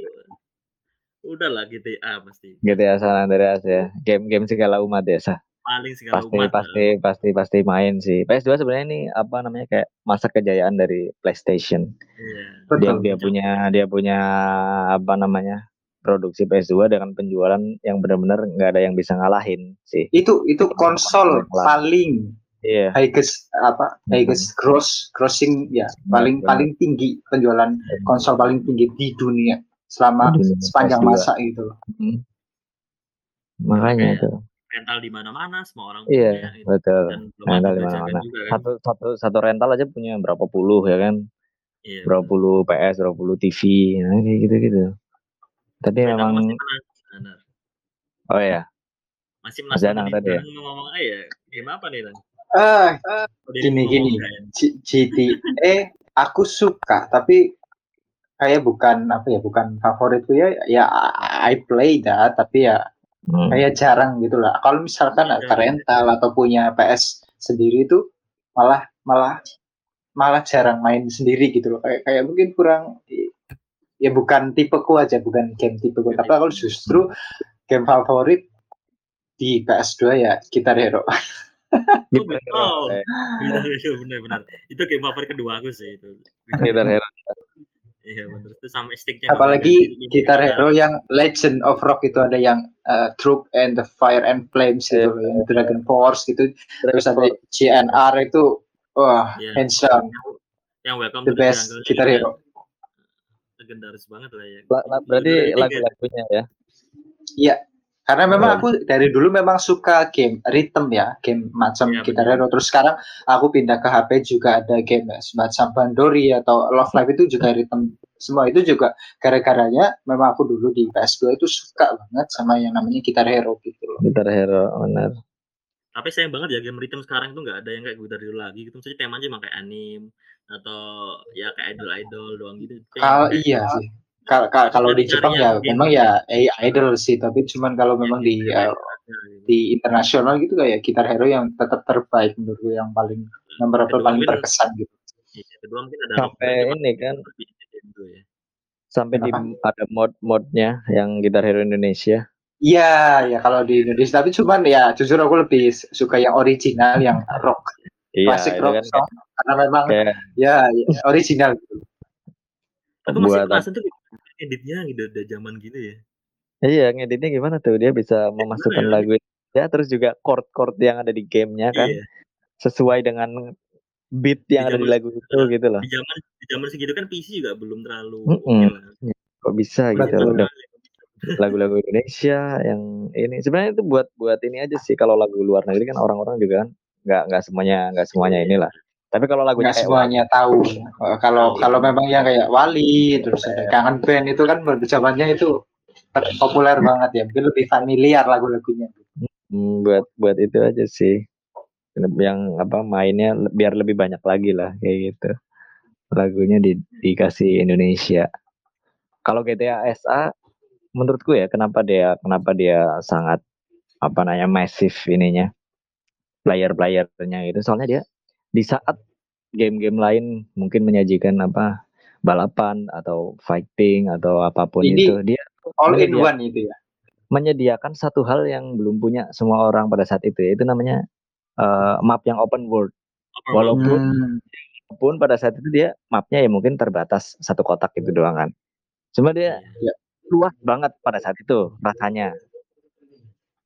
udah lah GTA pasti GTA San Andreas ya game-game segala umat ya Sa. paling segala pasti umat. pasti pasti pasti main sih PS2 sebenarnya ini apa namanya kayak masa kejayaan dari PlayStation Iya. dia Betul. dia punya dia punya apa namanya produksi PS2 dengan penjualan yang benar-benar nggak ada yang bisa ngalahin sih Itu itu konsol paling iya highest apa highest gross grossing ya paling Benar. paling tinggi penjualan konsol paling tinggi di dunia selama dunia, sepanjang PS2. masa gitu loh. makanya Kayak itu rental di mana-mana semua orang iya punya gitu. betul dan rental ada di mana-mana. juga kan. satu satu satu rental aja punya berapa puluh ya kan Iya. berapa puluh PS berapa puluh TV nah, kayak gitu gitu tapi Rental memang masih oh ya Masih Mas penasaran Danang nih, tadi ya? Ngomong aja ya. Game apa nih, Lan? Ah, Gini, gini. nggak ya? GTA aku suka tapi kayak bukan apa ya bukan favoritku ya ya I play that tapi ya hmm. kayak jarang gitu lah kalau misalkan ke rental atau punya PS sendiri itu malah malah malah jarang main sendiri gitu loh kayak kayak mungkin kurang ya bukan tipeku aja bukan game tipeku tapi kalau justru game favorit di PS2 ya Guitar Hero (laughs) Gitu, Oh, eh, Bener, bener, bener. Itu game favorit kedua aku sih itu. Guitar Hero Iya benar. Itu sama sticknya. Apalagi gitar hero yang Legend of Rock itu ada yang uh, Troop and the Fire and Flames itu, yeah. yang Dragon Force gitu. Terus ada GNR itu, wah, yeah. hands down. Yang welcome the best gitar hero. Legendaris banget lah ya. Berarti lagu-lagunya ya. Iya, karena memang aku dari dulu memang suka game rhythm ya, game macam ya, Guitar Hero. Terus sekarang aku pindah ke HP juga ada game semacam Bandori atau Love Live itu juga (laughs) rhythm. Semua itu juga gara-garanya memang aku dulu di PS2 itu suka banget sama yang namanya Guitar Hero gitu loh. Guitar Hero, benar. Tapi sayang banget ya game rhythm sekarang itu nggak ada yang kayak Guitar Hero lagi gitu. Maksudnya temanya cuma kayak anime atau ya kayak idol-idol doang gitu. Kalau iya sih kalau kalau di Jepang ya memang ya AI idol sih tapi cuman kalau memang di uh, di internasional gitu kayak gitar hero yang tetap terbaik menurutku yang paling nomor paling berkesan gitu. Iya, kedua mungkin ada sampai ini kan ya. sampai di ada mod-modnya yang gitar hero Indonesia. Iya, ya kalau di Indonesia tapi cuman ya jujur aku lebih suka yang original yang rock. Iya, klasik rock kan, song karena memang yeah. ya, ya original gitu. Aku masih penasaran tuh editnya udah zaman gitu ya. Iya, ngeditnya gimana tuh? Dia bisa memasukkan ya? lagu ya terus juga chord-chord yang ada di gamenya kan iya. sesuai dengan beat yang di ada di lagu itu uh, gitu loh. Di zaman di zaman segitu kan PC juga belum terlalu mm -mm. Kok bisa gitu udah lagu-lagu Indonesia yang ini sebenarnya itu buat buat ini aja sih kalau lagu luar negeri kan orang-orang juga kan nggak nggak semuanya nggak semuanya inilah tapi kalau lagunya kayak semuanya Wali, tahu. Oh, kalau kalau memang yang kayak Wali terus ada kangen band itu kan zamannya itu populer banget ya. Mungkin lebih familiar lagu-lagunya. Hmm, buat buat itu aja sih. Yang apa mainnya biar lebih banyak lagi lah kayak gitu. Lagunya di, dikasih Indonesia. Kalau GTA SA menurutku ya kenapa dia kenapa dia sangat apa namanya masif ininya player-playernya itu soalnya dia di saat game-game lain mungkin menyajikan apa balapan atau fighting atau apa pun Ini itu dia all in one itu ya? menyediakan satu hal yang belum punya semua orang pada saat itu itu namanya uh, map yang open world. Walaupun hmm. pun pada saat itu dia mapnya ya mungkin terbatas satu kotak itu doang kan. Cuma dia ya. luas banget pada saat itu rasanya.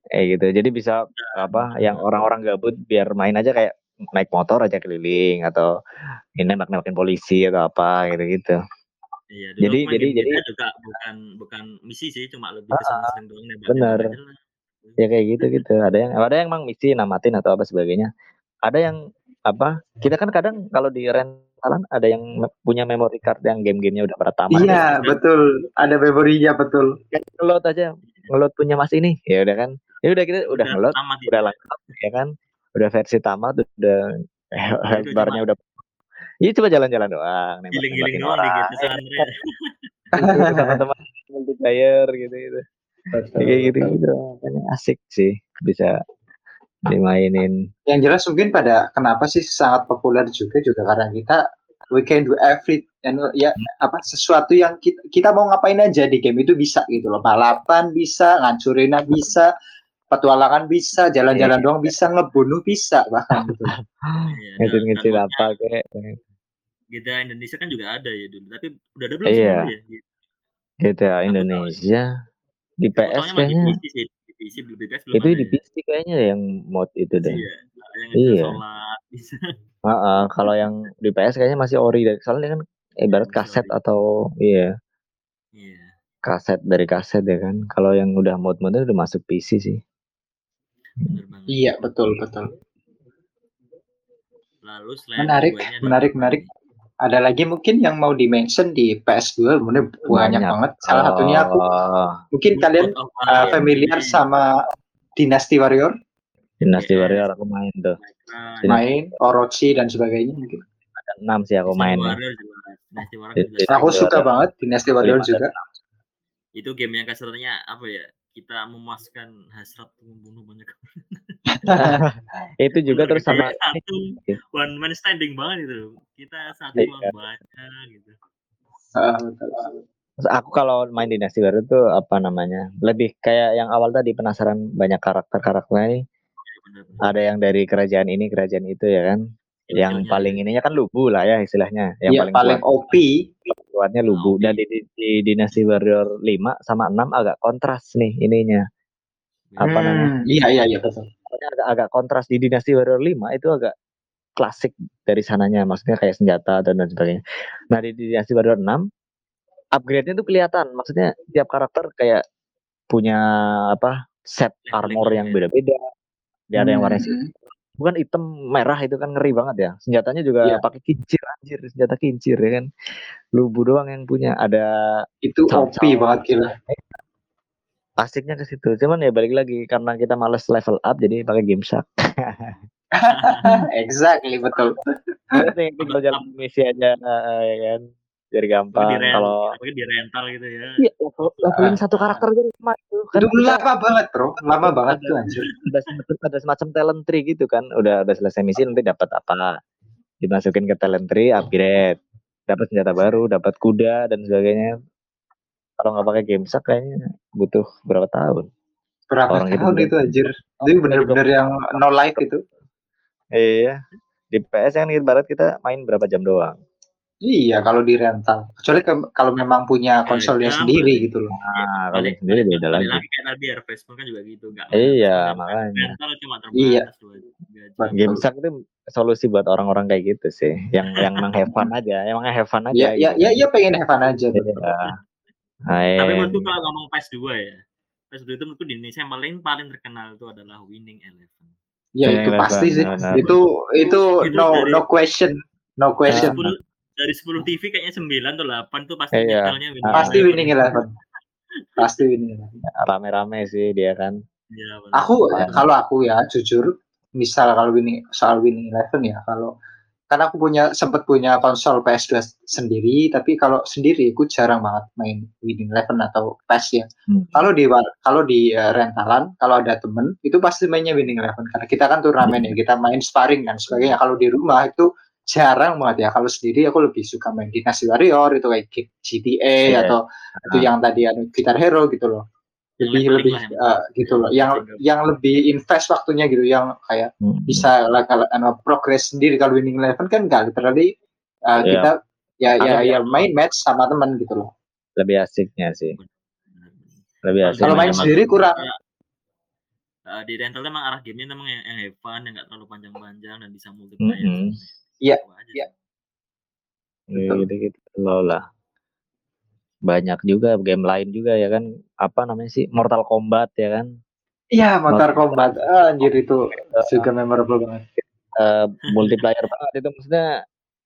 Kayak gitu. Jadi bisa apa yang orang-orang gabut biar main aja kayak naik motor aja keliling atau ini nembak-nembakin polisi atau apa gitu-gitu. Iya, jadi jadi jadi juga bukan bukan misi sih, cuma lebih ke seneng doang nembak. Bener. Ya kayak gitu gitu. Ada yang ada yang emang misi namatin atau apa sebagainya. Ada yang apa? Kita kan kadang kalau di rentalan ada yang punya memory card yang game-gamenya udah pada tamat. Iya, betul. Ada memorinya betul. Ngelot aja, ngelot punya Mas ini. Ya udah kan. Ya udah kita udah, ngelot, udah lengkap ya kan udah versi tamat udah barnya udah Iya coba jalan-jalan doang, giling-giling doang di gitu teman-teman multiplayer gitu gitu. Kayak gitu gitu, makanya asik sih bisa dimainin. Yang jelas mungkin pada kenapa sih sangat populer juga juga karena kita we can do every and ya apa sesuatu yang kita, kita mau ngapain aja di game itu bisa gitu loh. Balapan bisa ngancurin bisa petualangan bisa, jalan-jalan iya. doang bisa, ngebunuh bisa bahkan gitu. Ngecil-ngecil apa kayak. GTA Indonesia kan juga ada ya dulu, tapi udah ada belum iya. ya? GTA Indonesia di PS kayaknya. PC, belum itu di PC kayaknya yang mod itu deh. Iya. iya. Uh, uh, kalau yang di PS kayaknya masih ori soalnya kan ibarat kaset atau iya. Iya. Kaset dari kaset ya kan. Kalau yang udah mod-modnya udah masuk PC sih. Iya, betul, betul. Lalu menarik, menarik, menarik. Ada lagi mungkin yang mau dimention di PS2, mungkin banyak, banyak banget. Salah oh. satunya aku, mungkin kalian uh, familiar sama Dynasty Warrior. Dynasty yeah. Warrior aku main tuh. Main, Orochi dan sebagainya mungkin. Ada enam sih aku main. Aku suka banget Dynasty Warrior juga. Itu game yang kasarnya apa ya? Kita memuaskan hasrat membunuh banyak (laughs) itu juga terus sama satu one man standing banget itu. Kita satu iya. banyak gitu. Aku kalau main dinasti baru tuh apa namanya lebih kayak yang awal tadi penasaran banyak karakter karakternya ini ya, ada yang dari kerajaan ini kerajaan itu ya kan. Ya, yang paling ininya kan lubu lah ya istilahnya yang ya, paling paling OP kuatnya Lubu. Oke. Dan di, di, di Dynasty Warrior 5 sama 6 agak kontras nih ininya. Apa namanya? Hmm, iya iya iya betul. Pokoknya agak agak kontras di Dynasty Warrior 5 itu agak klasik dari sananya, maksudnya kayak senjata dan lain sebagainya. Nah di Dynasty Warrior 6 upgrade-nya tuh kelihatan, maksudnya tiap karakter kayak punya apa set armor yang ya. beda-beda. Dia ada yang warna Hmm. Bukan hitam merah itu kan ngeri banget ya. Senjatanya juga Iya. pakai kincir anjir, senjata kincir ya kan. Lubu doang yang punya. Ada Itu OP banget gila. asiknya ke situ. Cuman ya balik lagi karena kita males level up jadi pakai game shark. (laughs) exactly betul. Penting tinggal jalan misi aja eh, ya kan. Jadi Apalagi gampang di kalau apalagi di rental gitu ya. Iya, level, levelin satu karakter aja lama itu. Kan lama banget bro, lama banget tuh anjir. ada semacam, ada semacam talent tree gitu kan. Udah udah selesai misi nanti dapat apa? Dimasukin ke talent tree, upgrade. Dapat senjata baru, dapat kuda dan sebagainya. Kalau nggak pakai game shark kayaknya butuh berapa tahun? Berapa Orang itu tahun belum- itu anjir? Oh, Itu bener-bener yang no life itu. Iya. Di PS kan ibarat kita main berapa jam doang. Iya kalau di rental. Kecuali ke- kalau memang punya konsolnya jam, sendiri berarti. gitu loh. Nah, kalau Balik, sendiri beda lagi. lagi kayak tadi Harvest Moon kan juga gitu, nggak Iya, makanya. Rental cuma terbatas Iya. jam. Betul. Game shark itu solusi buat orang-orang kayak gitu sih. Yang yang emang have fun aja, emang have fun aja. Ya, ya, gitu. ya, ya pengen have fun aja. Iya. Tapi iya. menurutku kalau ngomong PS2 ya, PS2 itu menurutku di Indonesia yang paling paling terkenal itu adalah Winning Eleven. Ya itu pasti sih. benar. Itu itu Itu no dari- no question, no question. 10, dari 10 TV kayaknya 9 atau 8 tuh pasti Iya. nyetelnya Winning Pasti Eleven. winning eleven. Pasti winning eleven. rame-rame sih dia kan. Iya, benar. Aku Iya. kalau aku ya jujur, misal kalau winning soal winning eleven ya kalau karena aku punya sempat punya konsol PS2 sendiri, tapi kalau sendiri aku jarang banget main winning eleven atau PES ya. Hmm. Kalau di kalau di eh, rentalan, kalau ada temen itu pasti mainnya winning eleven karena kita kan turnamen ya, kita main sparring dan sebagainya. Kalau di rumah itu jarang banget ya. Kalau sendiri aku lebih suka main Dynasty Warrior itu kayak GTA Iya. atau itu yang tadi ada Guitar Hero gitu loh. Yang Lebih leveling lebih yang eh, gitu loh. Yang yang lebih invest waktunya gitu, yang kayak Hmm. bisa lah kalau anu, progress sendiri kalau winning eleven kan enggak literally uh, Iya. kita ya ya ya main match sama teman gitu loh. Lebih asiknya sih. Lebih asik. Kalau main sendiri kurang. Eh, di rental emang arah gamenya emang yang, yang have fun, yang nggak terlalu panjang-panjang dan bisa multiplayer. Mm-mm. Iya, Itu aja. iya. Ya, gitu-gitu loh lah. Banyak juga game lain juga ya kan. Apa namanya sih? Mortal Kombat ya kan. Iya, Mortal Mortal Kombat. Ah, anjir itu juga memorable banget. Eh, multiplayer banget itu maksudnya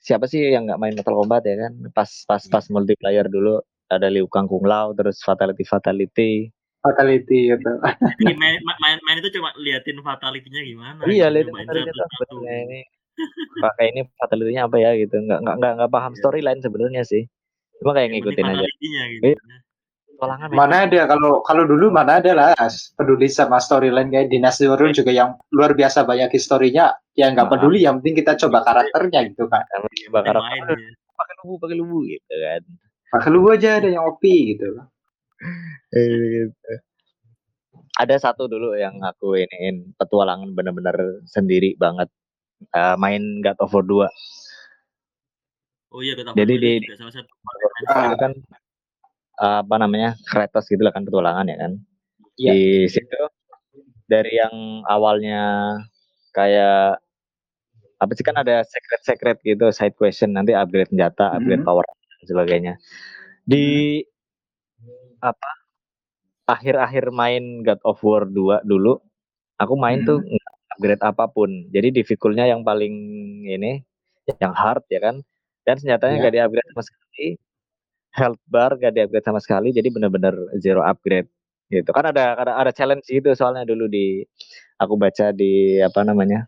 siapa sih yang nggak main Mortal Kombat ya kan? Pas pas pas multiplayer dulu ada Liu Kang Kung Lao terus Fatality Fatality. Fatality gitu. Main, ma- main, main itu cuma liatin fatality-nya gimana. iya, gitu, lihat nyobain fatality ini pakai ini fatality-nya apa ya gitu. Nggak nggak nggak nggak paham Iya. storyline sebenarnya sih. Cuma kayak Yang ngikutin aja. gitu. Iya. Petualangan ya. Mana ada kalau kalau dulu mana ada lah peduli sama storyline kayak Dynasty Warrior juga yang luar biasa banyak historinya ya nggak peduli yang penting kita coba karakternya gitu kan Yang Yang main ya. pakai lubu pakai lubu gitu kan. pakai lu aja ada yang OP gitu (laughs) Eh, gitu. Ada satu dulu yang aku iniin petualangan bener-bener sendiri banget. Eh, main God of War 2 Oh iya, kita Jadi di- juga salah satu Ah. itu kan apa namanya Kratos gitu lah kan petualangan ya kan. Iya. Di situ dari yang awalnya kayak apa sih kan ada secret-secret gitu side question nanti upgrade senjata, upgrade Mhm. power dan sebagainya. Di apa akhir-akhir main God of War 2 dulu aku main tuh nggak upgrade apa pun. Jadi difficultnya yang paling ini yang hard ya kan. Dan senjatanya Iya. nggak di-upgrade sama sekali. Health bar gak di-upgrade sama sekali. Jadi bener-bener zero upgrade gitu. Kan ada ada, ada challenge gitu soalnya dulu di aku baca di apa namanya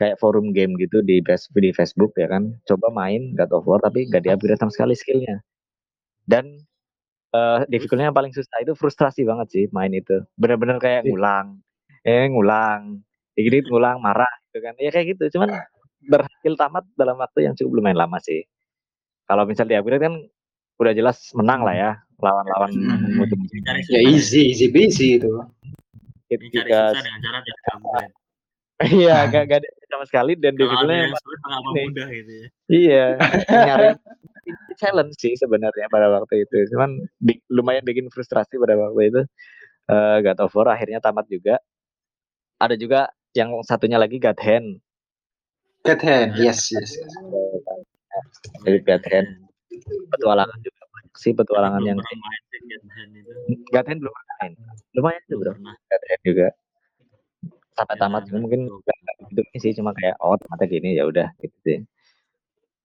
kayak forum game gitu di di Facebook ya kan. Coba main God of War tapi gak di-upgrade sama sekali skillnya. Dan eh difficultnya yang paling susah itu frustrasi banget sih main itu. Bener-bener kayak Iya. ngulang, eh ngulang, dikit ngulang marah gitu kan. Ya kayak gitu. Cuman berhasil tamat dalam waktu yang cukup lumayan lama sih. Kalau misal di-upgrade kan udah jelas menang lah ya lawan-lawan Hmm. ya easy easy busy itu Ini cari Ketika susah dengan cara tidak (laughs) upgrade. iya gak, gak ada sama sekali dan ini. mudah gitu ya. iya (laughs) nyari challenge sih sebenarnya pada waktu itu. Cuman bi lumayan bikin frustrasi pada waktu itu. Uh, God of War akhirnya tamat juga. Ada juga yang satunya lagi God Hand. God Hand, yes, yes. yes. Jadi God Hand. Petualangan juga sih petualangan yang God Hand belum main. Lumayan tuh bro. God Hand juga. Sampai ya, tamat mungkin gak gitu sih cuma kayak oh tamatnya gini ya udah gitu sih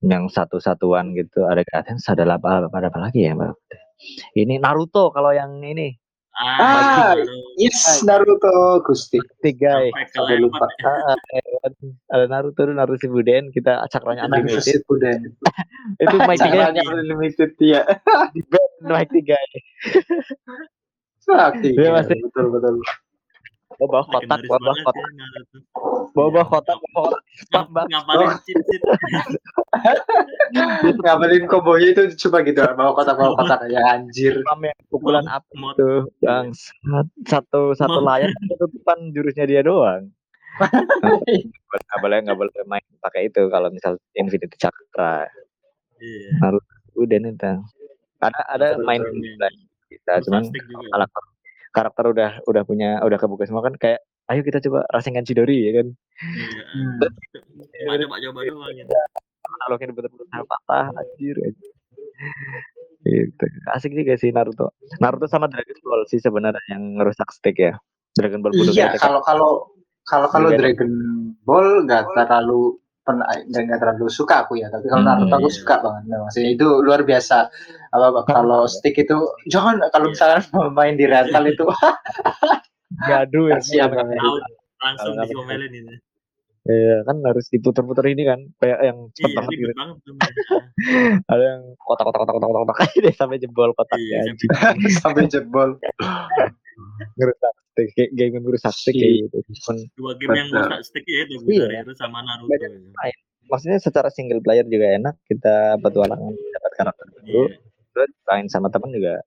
yang satu-satuan gitu ada Gaten ada apa apa apa lagi ya mbak ini Naruto kalau yang ini ah, ah yes Naruto Gusti. Tiga ya sampai lupa. ah, ada Naruto Naruto Shippuden kita cakranya Naruto Shippuden. (laughs) Itu Mike tiga. Unlimited (laughs) ya Mike tiga Sakti, ya, betul betul bawa bawa kotak bawa bawa kotak. Bawa bawa kotak bawa kotak. Ngapain cip cip ngapain kombonya itu coba gitu bawa kotak bawa kotak. Ya anjir. Pukulan apa itu yang satu satu layar tutupan jurusnya dia doang. (laughs) Nggak boleh nggak boleh main pakai itu kalau misal Infinity Chakra. Iya. harus udah nih ada ada main kita cuman karakter karakter udah udah punya udah kebuka semua kan kayak ayo kita coba rasakan Chidori ya kan? Iya. Coba coba doang gitu. Kalau kita betul-betul patah anjir? Gitu. Asik juga sih Naruto. Naruto sama Dragon Ball sih sebenarnya yang ngerusak stick ya. Dragon Ball iya kalau kalau kalau kalau Dragon Ball nggak terlalu pernah nggak terlalu suka aku ya tapi kalau hmm, Naruto aku iya. suka banget maksudnya itu luar biasa apa kalau stick itu jangan kalau misalnya (laughs) main di rental itu (laughs) gaduh ya siap langsung diomelin ini Iya kan harus diputer-puter ini kan kayak yang cepet iya, banget gitu. Banget, (laughs) Ada yang kotak-kotak kotak-kotak kotak deh sampai jebol kotaknya. Iya, sampai jebol. Ngerusak stick kayak game yang merusak stick kayak gitu. Cuman, Dua game yang merusak stick ya itu iya. itu sama Naruto. Ya. Maksudnya secara single player juga enak kita petualangan dapat karakter dulu. Iya. Terus main sama teman juga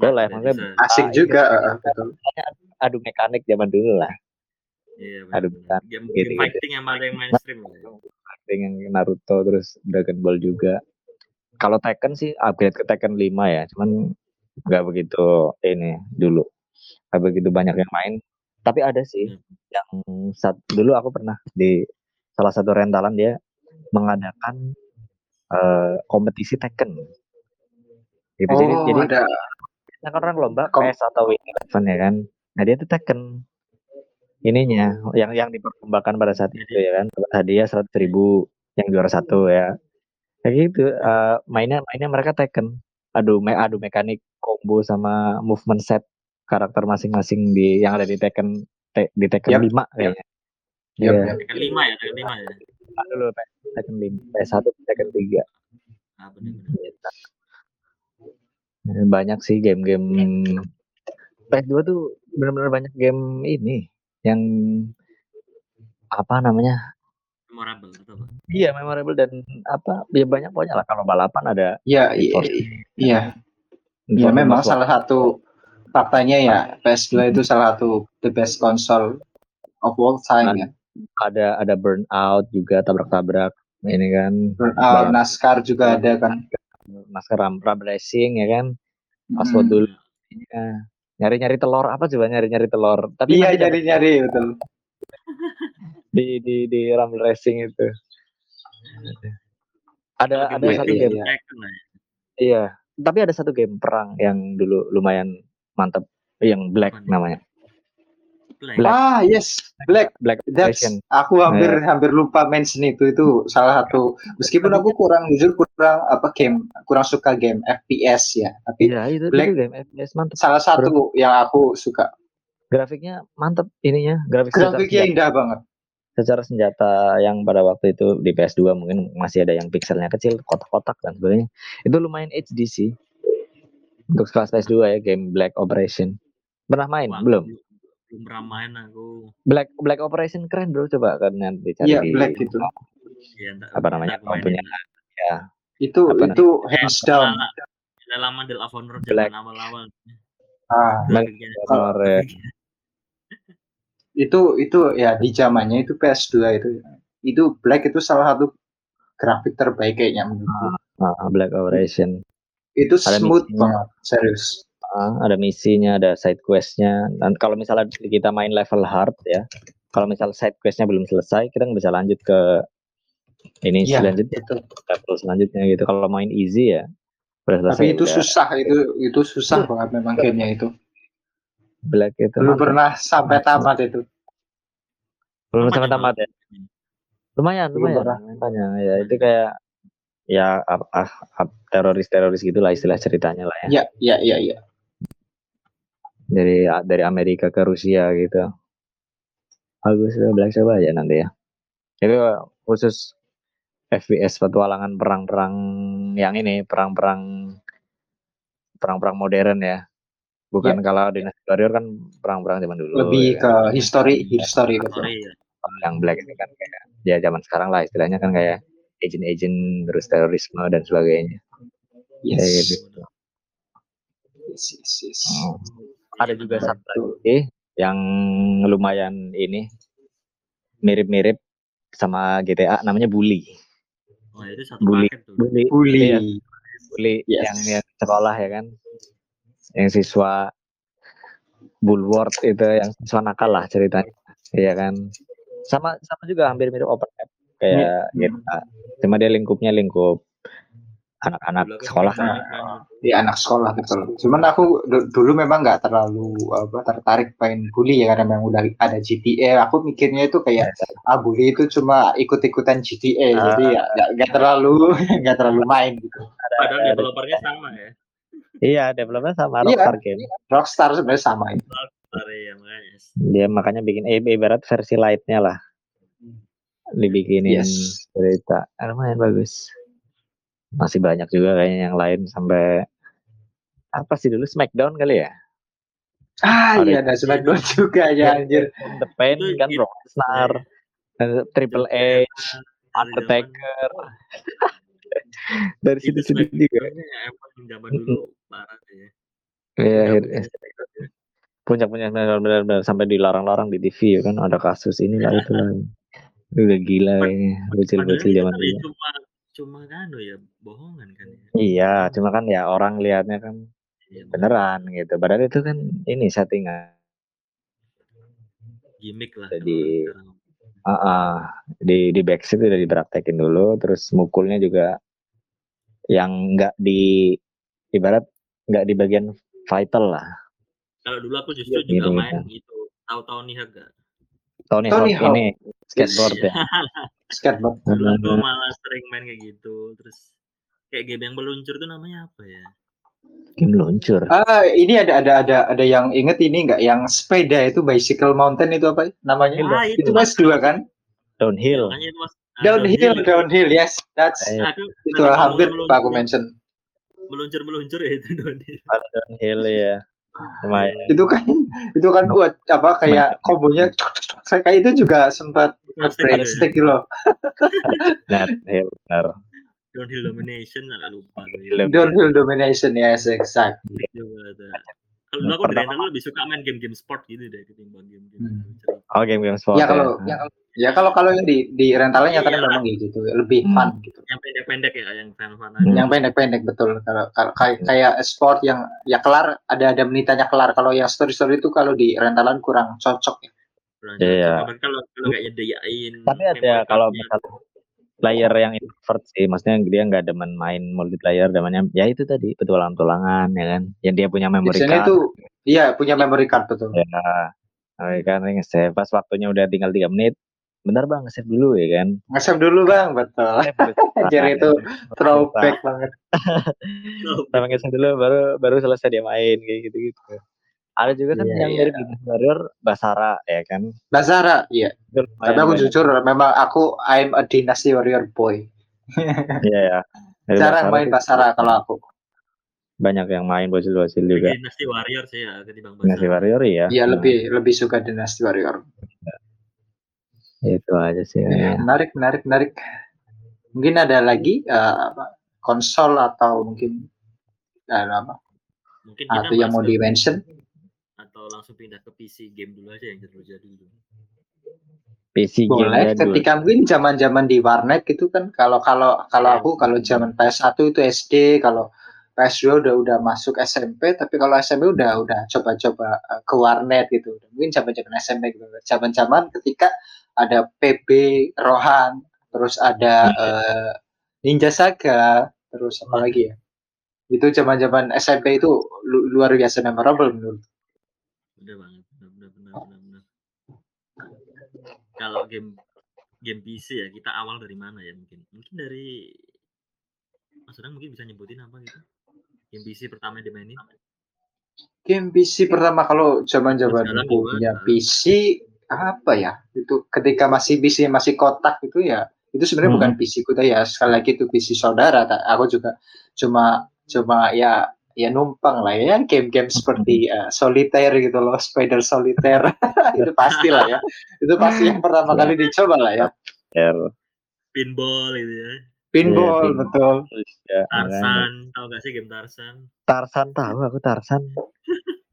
boleh maksudnya asik juga betul. adu mekanik zaman dulu lah iya adu mekanik game, gitu, fighting gitu. yang paling mainstream fighting yang Naruto terus Dragon Ball juga kalau Tekken sih upgrade ke Tekken 5 ya cuman nggak begitu ini dulu Gak begitu banyak yang main. Tapi ada sih hmm. yang saat dulu aku pernah di salah satu rentalan dia mengadakan uh, kompetisi Tekken. Gitu. Oh, jadi, jadi ada kan orang lomba Kom PS atau Win Eleven ya kan. Nah dia tuh Tekken ininya yang yang diperlombakan pada saat itu ya kan hadiah seratus ribu yang juara satu ya kayak gitu uh, mainnya mainnya mereka Tekken adu me adu mekanik combo sama movement set karakter masing-masing di yang ada di Tekken te, di Tekken yep. 5 kayaknya. Yep, yep. Tekken 5 ya, Tekken 5 ya. Ada dulu Tekken 5, PS1, Tekken 3. Ah, benar-benar. Banyak sih game-game PS2 tuh benar-benar banyak game ini yang apa namanya memorable atau apa? Iya memorable dan apa ya banyak banyak lah kalau balapan ada. Iya iya iya. Iya memang salah satu faktanya ya PS2 itu salah satu the best console of all time ya. Ada ada burnout juga tabrak-tabrak ini kan. Burnout, NASCAR juga ada kan. NASCAR ram, ram racing ya kan. Password hmm. dulu. Ya. Nyari-nyari telur apa coba nyari-nyari telur. Tapi iya nyari-nyari betul. di di di ram racing itu. Ada ada satu game. Ya. Iya, tapi ada satu game perang yang dulu lumayan mantap yang black namanya Black. Ah yes, Black. Black. That's, aku hampir yeah. hampir lupa mention itu itu salah satu. Meskipun aku kurang jujur kurang apa game kurang suka game FPS ya. Tapi yeah, itu Black game FPS mantap. Salah satu Grafik. yang aku suka. Grafiknya mantap ininya. Grafik Grafiknya indah banget. Secara senjata yang pada waktu itu di PS2 mungkin masih ada yang pixelnya kecil, kotak-kotak dan sebagainya. Itu lumayan HD sih untuk kelas PS2 ya game Black Operation. Pernah main? Wah, belum? Belum pernah main aku. Black Black Operation keren bro coba kan nanti cari. Iya Black itu. Ya, apa namanya? Kamu punya ya. Itu apa itu namanya? hands down. Udah lama Del Avonor zaman awal-awal. Ah, Black Avonor ya. (laughs) itu itu ya di zamannya itu PS2 itu itu Black itu salah satu grafik terbaik kayaknya menurutku. Ah Ah, Black Operation. Itu Ada smooth misinya. banget, serius. Ah, ada misinya, ada side questnya. Dan kalau misalnya kita main level hard ya, kalau misal side questnya belum selesai, kita nggak bisa lanjut ke ini Iya, selanjutnya, Itu. level selanjutnya gitu. Kalau main easy ya. Tapi itu udah. susah, itu itu susah banget memang gamenya itu. Black itu Belum pernah sampai tamat itu. belum sampai ya, tamat ya. Lumayan, lumayan. Tanya ya itu kayak ya ah, ah, ah, teroris-teroris gitulah istilah ceritanya lah ya. Iya, iya, iya, iya. Dari dari Amerika ke Rusia gitu. Bagus lah Black coba aja nanti ya. Itu khusus FPS petualangan perang-perang yang ini, perang-perang perang-perang modern ya. Bukan kalau Dynasty Warrior kan perang-perang zaman dulu. Lebih ya ke history, history ya. Kalau yang Black ini kan kayak ya zaman sekarang lah istilahnya kan kayak agent-agent terus terorisme dan sebagainya. Yes. Kayak gitu. Yes, yes, yes. Oh. Ada juga satu lagi yang lumayan ini mirip-mirip sama GTA namanya Bully. Oh, itu satu Bully. paket tuh. Bully. Bully. Iya, Bully Yes. yang, yang sekolah ya kan. Yang siswa Bulwark itu yang siswa nakal lah ceritanya. Iya kan. Sama sama juga hampir mirip open map kayak Iya. GTA. Cuma dia lingkupnya lingkup anak-anak sekolah. kan. di anak sekolah betul. Cuman aku du- dulu memang nggak terlalu apa tertarik main bully ya karena memang udah ada GTA. Aku mikirnya itu kayak ah bully itu cuma ikut-ikutan GTA. Ah. Jadi ya nggak terlalu (laughs) nggak terlalu main gitu. Padahal developernya sama ya. Iya, developer sama Iya. Rockstar Game. Rockstar sebenarnya sama itu. Sorry ya makanya. Dia makanya bikin eh, ibarat versi lightnya lah. Dibikinin Yes. cerita. Ah, lumayan bagus. Masih banyak juga kayaknya yang lain sampai apa sih dulu Smackdown kali ya? Ah Ada- iya ada Smackdown (laughs) juga ya anjir. The Pain Itu kan gitu. Rockstar, dan Triple H, Undertaker. (laughs) Dari Itu situ-situ juga. Ya emang zaman dulu parah deh. Iya, puncak-puncak benar-benar sampai dilarang-larang di TV ya kan ada kasus ini lah itu lah. Udah gila kayaknya bocil-bocil zaman dulu. cuma cuma kan ya bohongan kan ya. Iya, cuma kan ya orang lihatnya kan Iya, beneran gitu. Padahal itu kan ini settingan. gimmick lah. Jadi-. Ah, ah. di di backseat udah dipraktekin dulu, terus mukulnya juga yang enggak di ibarat nggak di bagian vital lah. Kalau dulu aku justru Gitu, juga gitu. main gitu. Tahu-tahu nih agak. Tony, Tony Hawk Hawk. ini skateboard ya. (laughs) Skateboard. Dulu aku malah sering main kayak gitu. Terus kayak game yang meluncur tuh namanya apa ya? Game luncur. Ah ini ada ada ada ada yang inget ini nggak yang sepeda itu bicycle mountain itu apa namanya? Ah, itu itu. mas dua kan? Downhill. Makanya itu mas. ah, Downhill downhill yes that's Eh, Aku itu hampir aku mention. meluncur meluncur ya itu downhill. Downhill ya. Lumayan. Itu kan itu kan buat apa kayak kombonya saya kayak itu juga sempat nge-break gitu ya. stick loh. Downhill, benar. Downhill domination nggak lupa. Downhill. Downhill domination yes exact. Juga tuh. Kalau dulu aku Pertama- rental lebih suka main game-game sport gitu deh ketimbang game-game Hmm. Oh, game-game sport. Ya kalau ya, kalau- ya kalau kalau yang di di rentalnya nyatanya Iya. memang gitu lebih Hmm. fun gitu. yang pendek-pendek ya yang fan-fan Hmm. Yang pendek-pendek betul. Kalau kalau kayak kayak sport yang ya kelar ada ada menitannya kelar. Kalau yang story-story itu kalau di rentalan kurang cocok ya. Iya. Kalau kalau nggak nyediain Tapi ada memory kalau misalnya player yang introvert sih, maksudnya dia nggak demen main multiplayer, demennya ya itu tadi petualang-petualangan ya kan, yang dia punya memory Biasanya card. itu iya punya memory card betul. Ya, nah, kan nge-save pas waktunya udah tinggal tiga menit, bentar bang nge-save dulu ya kan. Nge-save dulu bang betul. (laughs) Anjir itu (laughs) Throwback banget. (laughs) Sampai nge-save dulu baru baru selesai dia main kayak gitu-gitu. Ada juga kan Iya, yang iya. mirip Dynasty Warrior, Basara ya kan. Basara iya. Itu Tapi aku banyak. jujur memang aku I'm a Dynasty Warrior boy. Iya ya. Dari Jarang Basara main Basara kalau aku. banyak yang main bocil-bocil juga. Dynasty Warrior sih ya ketimbang Dynasty Basara. Warrior ya. Iya lebih lebih suka Dynasty Warrior. Itu aja sih. Ya, kayaknya. menarik menarik menarik. Mungkin ada lagi eh, apa konsol atau mungkin eh, apa Mungkin kita atau yang mau di mention atau langsung pindah ke PC game dulu aja yang jadul dulu. PC game Boleh jadul. ketika mungkin zaman-zaman di warnet gitu kan kalau kalau kalau aku kalau zaman PS1 itu SD, kalau PS2 udah udah masuk SMP, tapi kalau SMP udah udah coba-coba eh, ke warnet gitu. Mungkin zaman-zaman SMP gitu. Zaman-zaman ketika ada PB Rohan, terus ada eh, Ninja Saga, terus apa lagi ya? Itu zaman-zaman SMP itu lu- luar biasa memorable menurut. Udah banget, benar benar benar. Kalau game game PC ya kita awal dari mana ya mungkin? Mungkin dari Mas Udang mungkin bisa nyebutin apa gitu? Game PC pertama yang dimainin? Game PC pertama kalau aku gimana? punya PC apa ya? Itu ketika masih PC masih kotak itu ya. Itu sebenarnya Hmm. bukan PC ku ya. Sekali lagi itu PC saudara. tak- Aku juga cuma cuma ya ya numpang lah ya game-game seperti eh, solitaire gitu loh, Spider Solitaire. (laughs) itu pasti lah ya. Itu pasti yang pertama Ya. kali dicoba lah ya. R. Pinball gitu ya. Pinball Iya, betul. Ya, makanya. Tarzan, tahu gak sih game Tarzan? Tarsan tahu aku Tarsan. (laughs)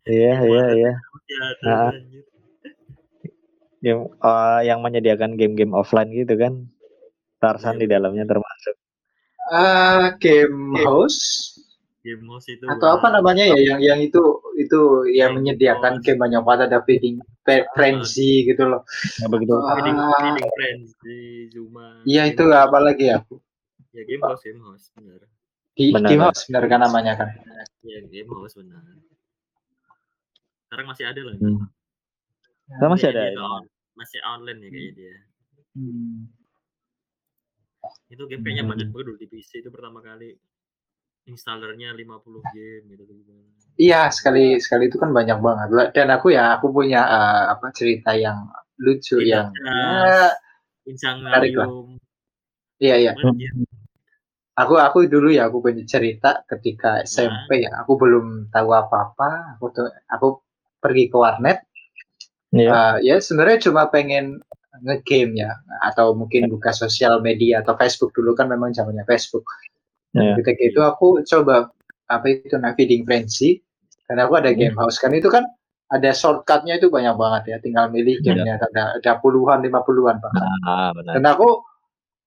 Iya iya iya. Ya, Ah. Game eh, yang menyediakan game-game offline gitu kan. Tarsan di dalamnya termasuk. Eh, game house Game house itu atau apa namanya ya yang yang itu itu yang Game menyediakan house. game banyak banget ada feeding fe- frenzy gitu loh. Nggak begitu. Feeding, Ah, feeding friends di Zuma. Iya itu apa lagi ya? Ya game house, game house benar. Di Benar, game house benar kan namanya kan? Ya game house benar. Sekarang masih ada lagi. Hmm. Nah, masih ada. dia on- masih online ya kayaknya dia. Hmm. Itu game kayaknya Hmm. banyak banget dulu di PC itu pertama kali installernya 50 game gitu gitu. Iya sekali sekali itu kan banyak banget dan aku ya aku punya eh, apa cerita yang lucu yang ya, menarik lah. Insanarium. iya iya aku aku dulu ya aku punya cerita ketika SMP ya aku belum tahu apa apa aku tuh aku pergi ke warnet Iya. Eh, ya sebenarnya cuma pengen ngegame ya atau mungkin buka sosial media atau Facebook. Dulu kan memang zamannya Facebook. Iya. Ketika itu aku coba apa itu nah feeding frenzy. Karena aku ada game house. Kan itu kan ada shortcutnya itu banyak banget ya. Tinggal milih gamenya. Ada ada puluhan lima puluhan bahkan. Ah, benar. dan aku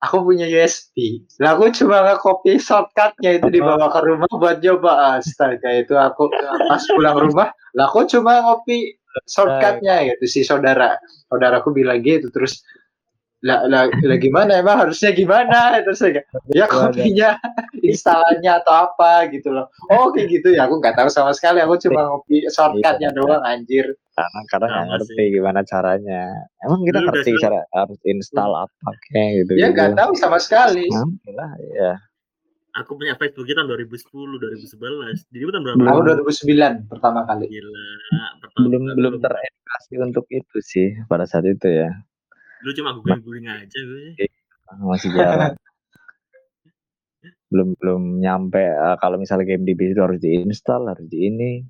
aku punya USB lah aku cuma nge-copy shortcutnya itu dibawa ke rumah buat coba astaga itu aku pas pulang rumah lah aku cuma ngopi shortcutnya gitu si saudara. Saudaraku bilang gitu terus lah, lah, lah gimana emang? Harusnya gimana? Terus saya kayak, ya kopinya instalannya atau apa? Gitu loh. Oh kayak gitu ya aku nggak tahu sama sekali. Aku cuma ngopi shortcutnya doang anjir. Karena kadang nggak ngerti gimana caranya. Emang kita ngerti cara harus install apa kayak gitu. ya nggak tahu sama sekali. Alhamdulillah ya. Aku punya Facebook kita tahun 2010, 2011. Jadi tahun berapa? Aku 2009 pertama kali Gila. Pertama, Belum belum teredukasi untuk itu sih pada saat itu ya. Dulu cuma googling-googling aja gue. Masih jarang. belum belum nyampe eh, kalau misalnya game di PC itu harus diinstal harus di ini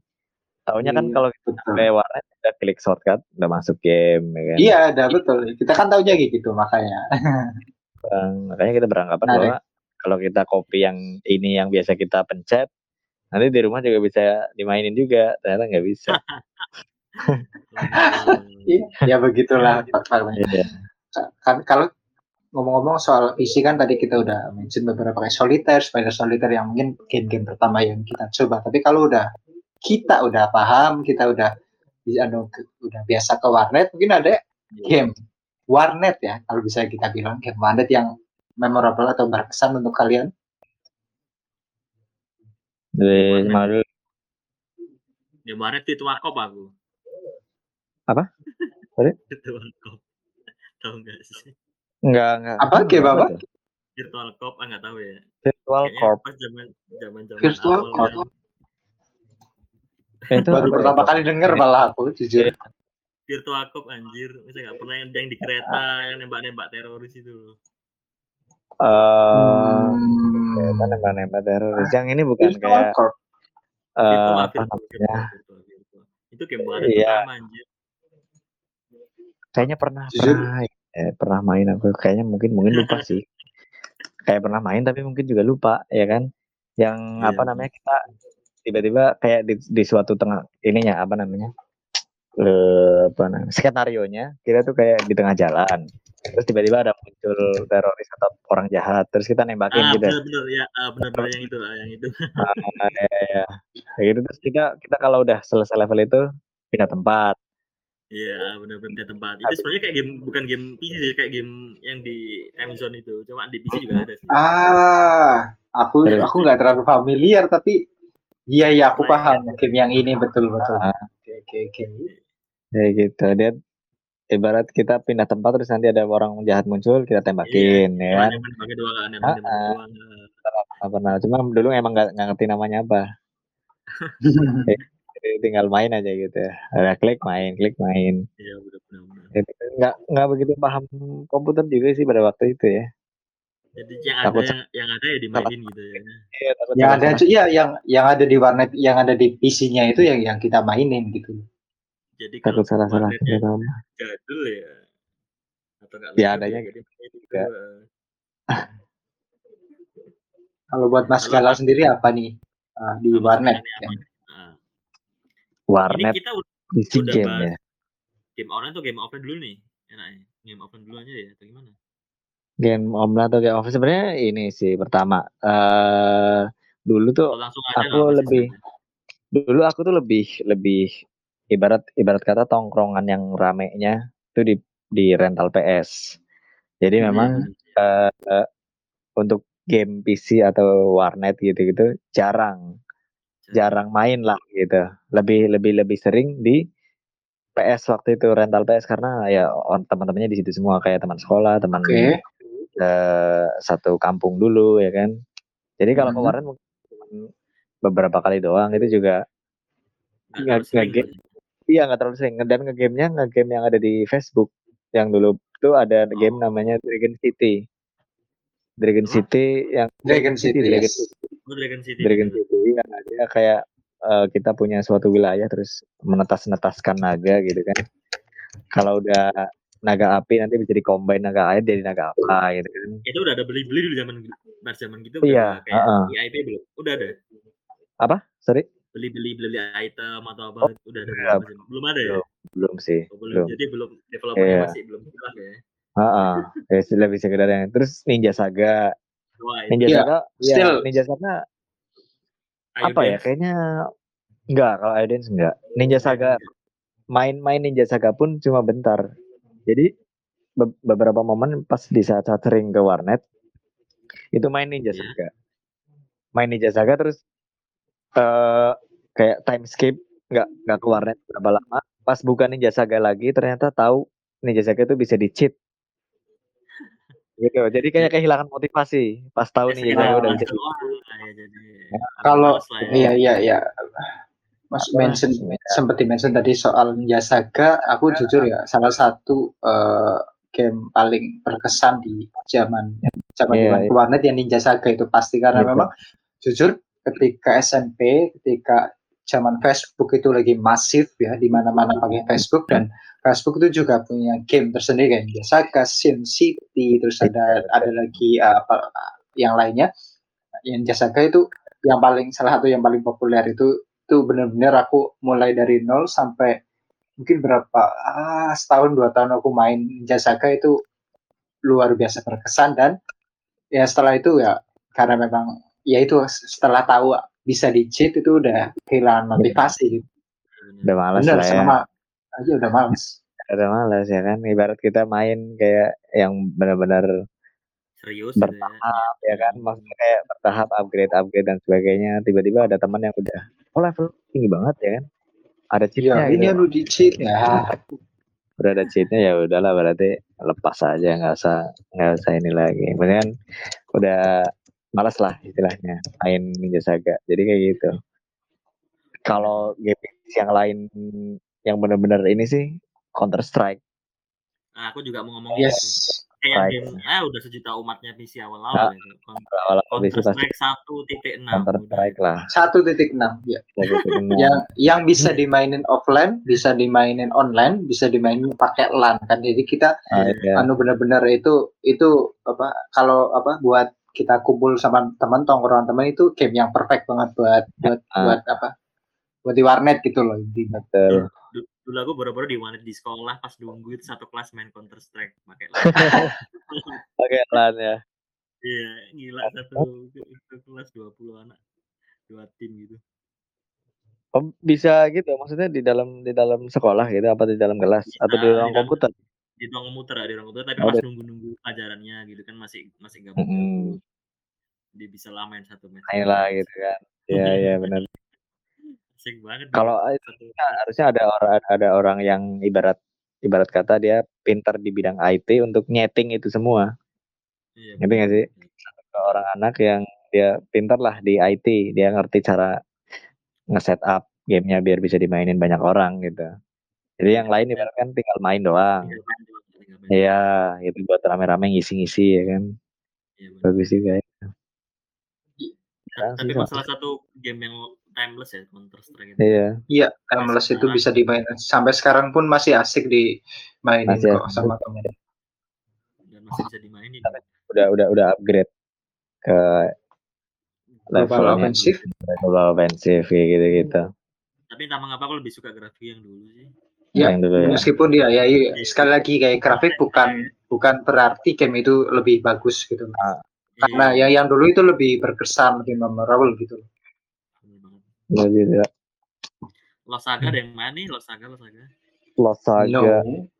Taunya kan Iya, kalau kita sampai warnet udah klik shortcut udah masuk game ya kan. Iya, ada betul. Kita kan taunya gitu makanya. Bang. Makanya kita beranggapan Menarik. bahwa kalau kita copy yang ini yang biasa kita pencet, nanti di rumah juga bisa dimainin juga. Ternyata nggak bisa. (laughs) Iya, ya begitulah Pak Farman. Iya. Kan kalau ngomong-ngomong soal PC kan tadi kita udah mention beberapa kayak solitaire, spider solitaire yang mungkin game-game pertama yang kita coba. Tapi kalau udah kita udah paham, kita udah bisa anu, udah biasa ke warnet, mungkin ada game warnet ya kalau bisa kita bilang game warnet yang memorable atau berkesan untuk kalian. Jadi malu Ya kemarin virtual cop aku. Apa? Sorry? (laughs) virtual cop. Tahu nggak sih? nggak nggak. Apa apa? tuh? Virtual cop ah nggak tahu ya. Virtual Kayaknya Corp. pas zaman zaman zaman Virtual awal Corp. kan. Itu Baru ya? pertama kali denger malah aku jujur. Virtual cop anjir. Saya nggak pernah yang yang di kereta yang nembak-nembak teroris itu. Eh, Hmm. kayak nembak-nembak teroris. Yang ini bukan Virtual kayak Corp. eh, Virtual, apa virtual, namanya? virtual, virtual, virtual. Itu game warnet Iya. pertama anjir. Kayaknya pernah Jujur. pernah eh, pernah main aku. Kayaknya mungkin mungkin lupa (laughs) sih. Kayak pernah main tapi mungkin juga lupa ya kan. Yang Iya, apa namanya kita tiba-tiba kayak di, di suatu tengah ininya apa namanya? Eh apa namanya skenario nya kita tuh kayak di tengah jalan terus tiba-tiba ada muncul teroris atau orang jahat terus kita nembakin ah, gitu bener-bener ya ah, bener-bener yang itu ah, yang itu (laughs) Ah, ya, ya. Kayak gitu terus kita kita kalau udah selesai level itu pindah tempat iya bener-bener tempat itu sebenarnya kayak game bukan game PC sih kayak game yang di time zone itu cuma di PC juga ada sih Ah, aku Terus? aku nggak terlalu familiar tapi iya iya aku paham game yang ini betul betul. Ah. Oke oke oke. kayak gitu dia ibarat kita pindah tempat terus nanti ada orang jahat muncul kita tembakin ya Iya, kan? dua kan yang Ah, main pakai ah. dua. Ah. Nggak pernah cuma dulu emang nggak ngerti namanya apa. (laughs) Jadi tinggal main aja gitu ada klik main klik main. Iya nggak nggak begitu paham komputer juga sih pada waktu itu ya. Jadi yang ada Takut yang, yang ada ya dimainin gitu ya. Iya, yang ada iya yang yang ada di warnet yang ada di PC-nya itu yang yang kita mainin gitu. Jadi kalau takut salah salah warnetnya gitu. jadul ya atau nggak Ya, lengkap adanya gitu, juga. (laughs) ah. Kalau buat Mas Kalau Galau sendiri apa nih Ah, di Sama warnet? Ya. apa? Ah. warnet Ini kita udah udah game bahas ya game online atau game offline dulu nih? Enaknya. Game offline dulu aja ya atau gimana? game online atau game offline sebenarnya ini sih pertama eh dulu tuh aku apa lebih dulu aku tuh lebih lebih ibarat ibarat kata tongkrongan yang ramenya itu di di rental PS. Jadi memang Hmm. eh, untuk game PC atau warnet gitu-gitu jarang jarang main lah gitu. Lebih lebih lebih sering di PS waktu itu rental PS karena ya teman-temannya di situ semua kayak teman sekolah, teman Oke. eh, satu kampung dulu ya kan. Jadi kalau ke Mhm. warnet mungkin beberapa kali doang itu juga Nggak nggak Iya nggak terlalu sering dan ngegame-nya ngegame yang ada di Facebook yang dulu tuh ada game Oh. namanya Dragon City. Dragon? City yang Dragon City, Dragon yes. City, Oh, Dragon City. Dragon. City ya, dia kayak eh, kita punya suatu wilayah terus menetas-netaskan naga gitu kan. Kalau udah naga api nanti bisa di-combine naga air jadi naga apa gitu kan. Itu udah ada beli-beli dulu zaman zaman gitu Iya, udah kayak heeh. di IP belum? Udah ada. Apa? Sorry? Beli-beli beli item atau apa udah ada Iya, belum? Belum ada ya? belum. Sih, Oh, belum. belum. Jadi belum developernya Iya. masih belum jelas ya. Heeh. Ya lebih sekedar yang terus Ninja Saga. Wah, Ninja Iya, Saga ya still. Ninja Saga Ayo apa ya kayaknya enggak kalau Aidens enggak Ninja Saga main-main Ninja Saga pun cuma bentar jadi be- beberapa momen pas di saat-saat sering ke warnet itu main Ninja Iya. Saga main Ninja Saga terus eh kayak time skip nggak nggak ke warnet berapa lama pas buka Ninja Saga lagi ternyata tahu Ninja Saga itu bisa di cheat (laughs) gitu jadi kayak kehilangan motivasi pas tahu Ya, Ninja Saga udah bisa ya jadi. Kalau ya. iya iya iya. Mas Apa? mention sempat mention tadi soal Ninja Saga, aku jujur ya salah satu eh, game paling berkesan di zaman zaman Iya, zaman iya. warnet yang Ninja Saga itu pasti karena Gitu. memang jujur ketika SMP, ketika zaman Facebook itu lagi masif ya di mana-mana pakai Facebook dan Facebook itu juga punya game tersendiri Ninja Saga, Sin City, terus ada ada lagi apa yang lainnya. Yang Ninja Saga itu yang paling salah satu yang paling populer itu itu benar-benar aku mulai dari nol sampai mungkin berapa ah, setahun dua tahun aku main Ninja Saga itu luar biasa berkesan dan ya setelah itu ya karena memang ya itu setelah tahu bisa di cheat itu udah kehilangan motivasi gitu. udah malas Bener lah ya sama aja udah males. (laughs) udah malas ya kan ibarat kita main kayak yang benar-benar Serius gitu ya. bertahap ya kan maksudnya kayak bertahap upgrade upgrade dan sebagainya tiba-tiba ada teman yang udah oh level tinggi banget ya kan ada Ya cheatnya ini gitu lu di cheat ya. (laughs) udah ada cheatnya ya udahlah berarti lepas aja nggak usah nggak usah ini lagi kemudian udah malas lah istilahnya main Ninja Saga jadi kayak gitu kalau game yang lain yang benar-benar ini sih Counter Strike Nah, aku juga mau ngomongin Yes. Kayak Right. game, ah udah sejuta umatnya PC awal-awal itu. Counter awal-awal PC pasti Strike 1.6. Counter udah. Strike lah Satu titik enam ya. Yang yang bisa dimainin offline, bisa dimainin online, bisa dimainin pakai LAN kan. Jadi kita Ah, iya. anu benar-benar itu itu apa kalau apa buat kita kumpul sama teman tongkrongan teman itu game yang perfect banget buat buat Ah. buat apa buat di warnet gitu loh intinya. Betul. dulu aku baru-baru di di sekolah pas nunggu itu satu kelas main Counter Strike pakai (laughs) pakai LAN ya iya gila satu, satu kelas 20 anak dua tim gitu Oh, bisa gitu maksudnya di dalam di dalam sekolah gitu apa di dalam kelas Bisa, atau di ruang di dalam- komputer di ruang komputer ya di ruang komputer tapi Oh, pas di- nunggu-nunggu pelajarannya gitu kan masih masih gabut Mm-mm. dia bisa lah main satu match. Main lah gitu kan. Iya (laughs) iya benar. Asik banget kalau satu. Nah, harusnya ada orang ada orang yang ibarat ibarat kata dia pintar di bidang IT untuk nyeting itu semua. Iya, ngerti nggak sih? Ke orang anak yang dia pintar lah di IT dia ngerti cara nge-set up gamenya biar bisa dimainin banyak orang gitu jadi yang lain ibarat kan tinggal main doang Tinggal main doang, tinggal main. iya itu buat rame-rame ngisi-ngisi ya kan Iya, bener. bagus juga ya Ta- Sekarang tapi sih emang sama. salah satu game yang timeless ya Counter Strike itu iya Iya, timeless itu bisa dimainin. Sampai sekarang pun masih asik dimainin Masih kok asik. sama temen. dan masih bisa dimainin udah udah udah upgrade ke Global levelnya offensive. global offensive kayak gitu gitu tapi entah mengapa aku lebih suka grafik yang dulu sih Ya, yang dulu ya. Meskipun dia ya iya, sekali lagi kayak grafik bukan bukan berarti game itu lebih bagus gitu. Karena Iya, yang yang dulu itu lebih berkesan, lebih memorable gitu. Iya gitu ya. Lost Saga ada yang mana nih? Lost Saga Lost Saga. Lost Saga. No,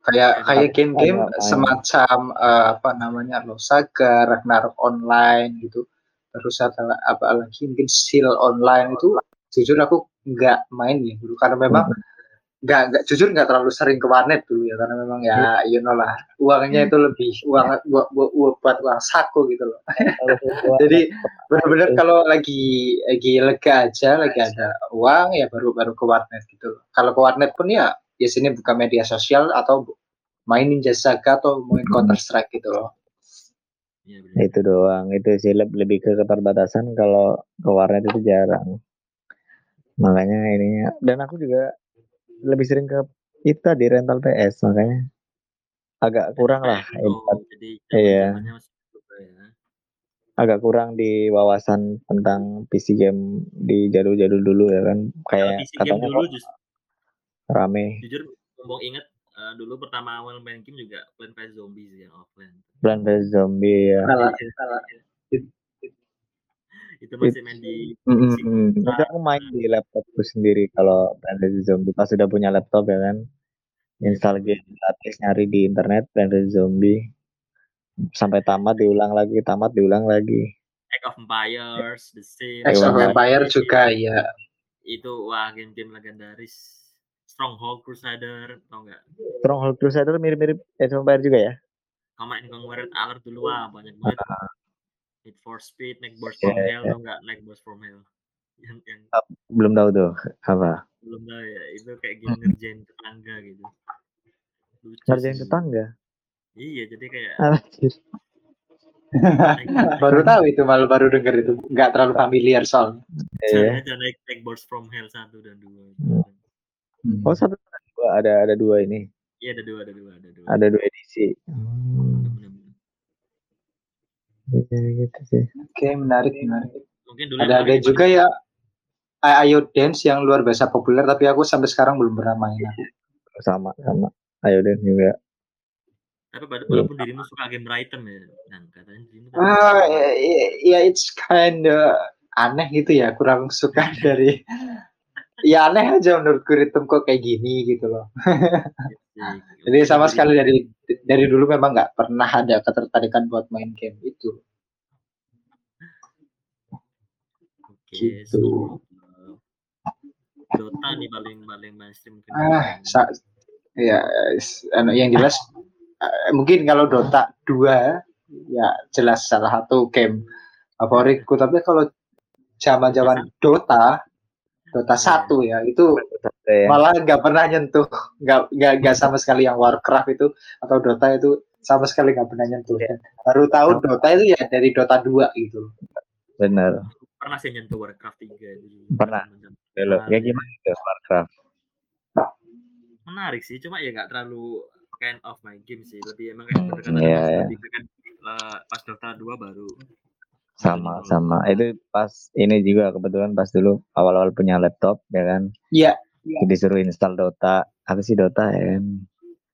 kayak kayak game-game semacam eh, apa namanya Lost Saga, Ragnarok Online gitu. Terus ada apa lagi? Mungkin Seal Online itu jujur aku nggak main ya dulu. Karena memang nggak nggak jujur nggak terlalu sering ke warnet dulu ya karena memang ya you know lah uangnya itu lebih uang buat buat, buat uang saku gitu loh. (laughs) Jadi benar-benar kalau lagi lagi lega aja, lagi ada uang ya baru baru ke warnet gitu. loh. Kalau ke warnet pun ya ya sini buka media sosial atau mainin jasa atau main Counter Strike gitu loh. iya bener itu doang itu sih leb- lebih ke keterbatasan kalau ke warnet itu jarang makanya ininya dan aku juga lebih sering ke itu di rental PS makanya agak kurang lah Oh, jadi Iya. berubah ya. Agak kurang di wawasan tentang PC game di jadul-jadul dulu ya kan kayak PC game katanya dulu kok just, rame. jujur ngomong inget eh, dulu pertama awal main game juga Plan vs Zombie sih yang offline. Plan vs Zombie ya Salah, salah. Itu masih main di Mm, PC mm, mm. Itu aku main di laptopku sendiri kalau Plan vs Zombie. Pas sudah punya laptop ya kan? Install game gratis nyari di internet Plan vs Zombie. Sampai tamat diulang lagi tamat diulang lagi. Age of Empires The Sims Age of Iya. Empire juga ya. itu wah game-game legendaris. Stronghold Crusader tau nggak? Stronghold Crusader mirip-mirip Age of Empire juga ya? Command and Conquer Alert dulu wah banyak banget Need for Speed Next Burst Iya, from iya. Hell tau nggak Next Burst from Hell (laughs) yang, yang belum tahu tuh apa belum tahu ya itu kayak game ngerjain tetangga gitu Lucu ngerjain tetangga iya jadi kayak (laughs) Anjir. (laughs) baru tahu itu malu baru denger itu nggak terlalu familiar soal. Iya. Cari aja naik naik Burst from Hell satu dan dua Hmm. oh satu dan dua ada ada dua ini iya ada dua ada dua ada dua ada dua edisi hmm. Iya gitu sih. Oke menarik menarik. mungkin dulu Ada ada juga ya Ayo Dance yang luar biasa populer tapi aku sampai sekarang belum pernah main. sama sama. Ayo deh juga. Tapi pada- walaupun dirimu suka game item ya nah katanya dirimu kan Ah, ya, it's kind aneh gitu ya, kurang suka (laughs) dari ya aneh aja menurutku ritme kok kayak gini gitu loh. Asik. Jadi sama sekali dari dari dulu memang nggak pernah ada ketertarikan buat main game itu. Oke, Gitu. uh, Dota nih paling paling mainstream mungkin. Ah, sa- ya anu, yang jelas eh, mungkin kalau Dota 2 ya jelas salah satu game favoritku tapi kalau zaman-zaman Dota Dota 1 ya itu ya. malah nggak pernah nyentuh nggak nggak sama sekali yang Warcraft itu atau Dota itu sama sekali nggak pernah nyentuh Dan baru tahu Dota itu ya dari Dota 2 gitu bener pernah sih nyentuh Warcraft 3 itu. Pernah. Dulu Nah, kayak gimana tuh Warcraft Menarik sih, cuma ya nggak terlalu kind of my game sih. Lebih emang kayak Hmm, pendekatan iya, iya. lebih kan eh, pas Dota 2 baru. Sama sama. Itu pas ini juga kebetulan pas dulu awal-awal punya laptop ya kan? Iya. disuruh install Dota. Apa sih Dota ya kan?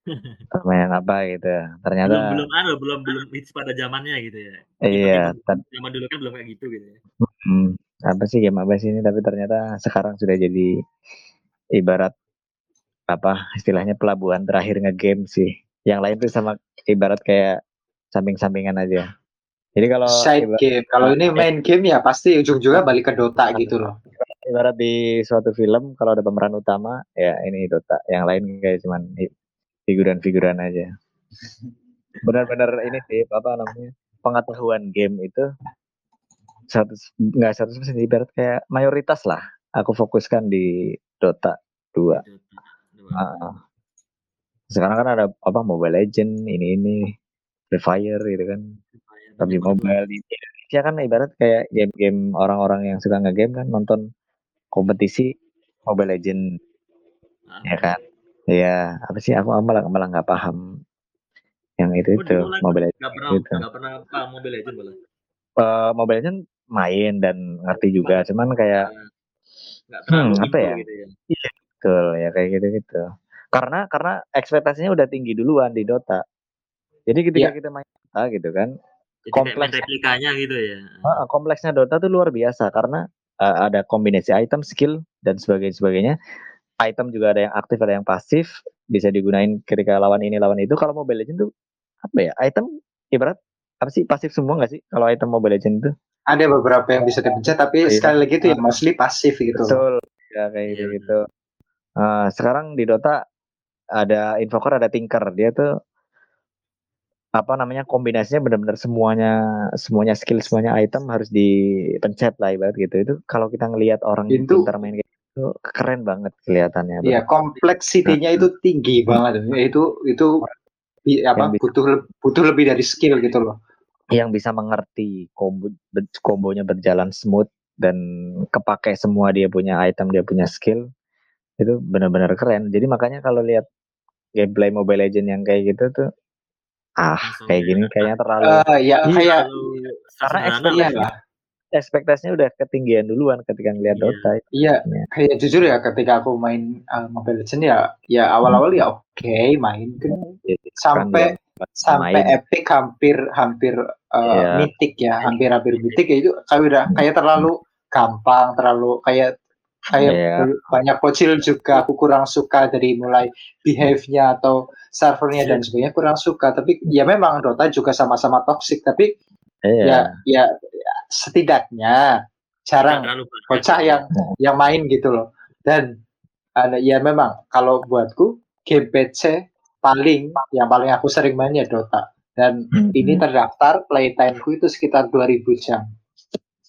(laughs) Permainan apa gitu. Ternyata belum belum anu belum belum hits pada zamannya gitu ya. Iya Zaman- zaman dulu kan belum kayak gitu gitu ya. Hmm, apa sih game apa sih ini? Tapi ternyata sekarang sudah jadi ibarat apa istilahnya pelabuhan terakhir ngegame sih. Yang lain tuh sama ibarat kayak samping-sampingan aja. Jadi kalau Side ibarat, game. Kalau ini main game ya pasti ujung-ujungnya balik ke Dota gitu loh. ibarat di suatu film kalau ada pemeran utama ya ini Dota. Yang lain kayak cuman figuran-figuran aja. (laughs) Benar-benar ini sih apa namanya pengetahuan game itu satu nggak satu persen ibarat kayak mayoritas lah. Aku fokuskan di Dota 2. Dota. Ah. Sekarang kan ada apa Mobile Legend ini ini Free Fire gitu kan PUBG Mobile di Indonesia kan ibarat kayak game-game orang-orang yang suka ngegame kan nonton kompetisi Mobile Legend Ah. ya kan? Ya apa sih? Aku malah malah nggak paham yang itu Oh, itu Mobile nggak pernah gitu. nggak pernah paham Mobile Legend malah. Eh, Mobile Legend main dan ngerti juga cuman kayak Hmm, apa ya? gitu ya. Betul ya kayak gitu gitu karena karena ekspektasinya udah tinggi duluan di Dota. Jadi ketika Iya. kita main Dota gitu kan jadi Kompleks. replikanya gitu ya Heeh, kompleksnya Dota tuh luar biasa karena eh, ada kombinasi item, skill dan sebagainya sebagainya. Item juga ada yang aktif, ada yang pasif, bisa digunain ketika lawan ini lawan itu. Kalau Mobile Legends tuh apa ya? Item ibarat apa sih pasif semua nggak sih kalau item Mobile Legends itu? Ada beberapa yang bisa dipencet tapi Iya. sekali lagi itu ya mostly pasif gitu. Betul. Ya kayak Iya, gitu gitu. Eh, sekarang di Dota ada Invoker, ada Tinker. Dia tuh apa namanya kombinasinya benar-benar semuanya semuanya skill semuanya item harus dipencet lah ibarat gitu itu kalau kita ngelihat orang Itu- pintar main kayak gitu keren banget kelihatannya Iya, kompleksitinya itu tinggi banget. Itu itu apa bisa- butuh butuh lebih dari skill gitu loh. yang bisa mengerti combo ber- kombonya berjalan smooth dan kepake semua dia punya item dia punya skill itu benar-benar keren jadi makanya kalau lihat gameplay Mobile Legend yang kayak gitu tuh ah Langsung kayak gini ya. kayaknya terlalu Eh, ya Iya. kayak Karena iya lah. ekspektasinya udah ketinggian duluan ketika ngeliat Iya. Dota Iya, Iya. kayak jujur ya ketika aku main uh, Mobile Legends ya, ya awal-awal ya oke main kan Jadi, sampai kan sampai main. epic hampir hampir uh, Iya. mitik ya, hampir hampir mitik ya itu kayak udah kayak terlalu gampang, terlalu kayak kayak Iya. banyak bocil juga aku kurang suka dari mulai behave-nya atau servernya dan sebagainya kurang suka. Tapi ya memang Dota juga sama-sama toxic, tapi Iya. ya ya ya, setidaknya jarang bocah yang yang main gitu loh. Dan ada ya memang kalau buatku game PC paling yang paling aku sering main ya Dota. Dan Hmm. ini terdaftar playtime-ku itu sekitar 2000 jam.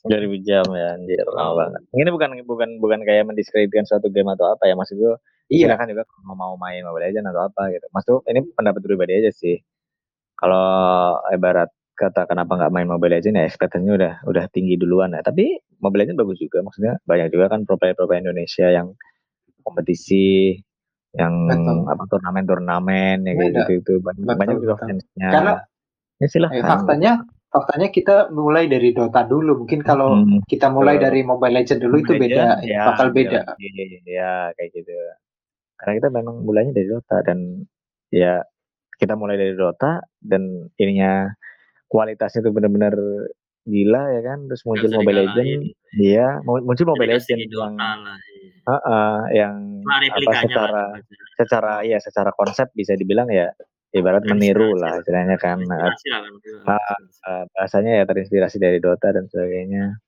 2000 jam ya anjir lama banget. Ini bukan bukan bukan kayak mendiskreditkan suatu game atau apa ya maksud gue Iya, silakan juga kalau mau main Mobile Legends atau apa gitu. Maksud ini pendapat pribadi aja sih. Kalau ibarat kata kenapa nggak main Mobile Legends ya ekspektasinya udah udah tinggi duluan ya. Tapi Mobile Legends bagus juga maksudnya banyak juga kan pro player pro player Indonesia yang kompetisi yang Betul. apa turnamen-turnamen ya kayak gitu itu banyak, Betul, banyak juga fansnya. Karena ya silahkan. eh, faktanya faktanya kita mulai dari Dota dulu. Mungkin kalau Hmm. kita mulai Betul. dari Mobile Legend dulu itu Mobile beda, Legends, ya, bakal beda. Iya, ya kayak gitu. Karena kita memang mulainya dari Dota dan ya kita mulai dari Dota dan ininya kualitasnya tuh benar-benar gila ya kan. Terus muncul bisa Mobile. Legend, iya mu- muncul Mobile Legend yang Dota lah. iya. Heeh, yang apa replikanya secara lah. secara ya secara konsep bisa dibilang ya ibarat meniru lah lah. istilahnya kan Inspirasi lah kan. Ah, eh, bahasanya ya terinspirasi dari Dota dan sebagainya.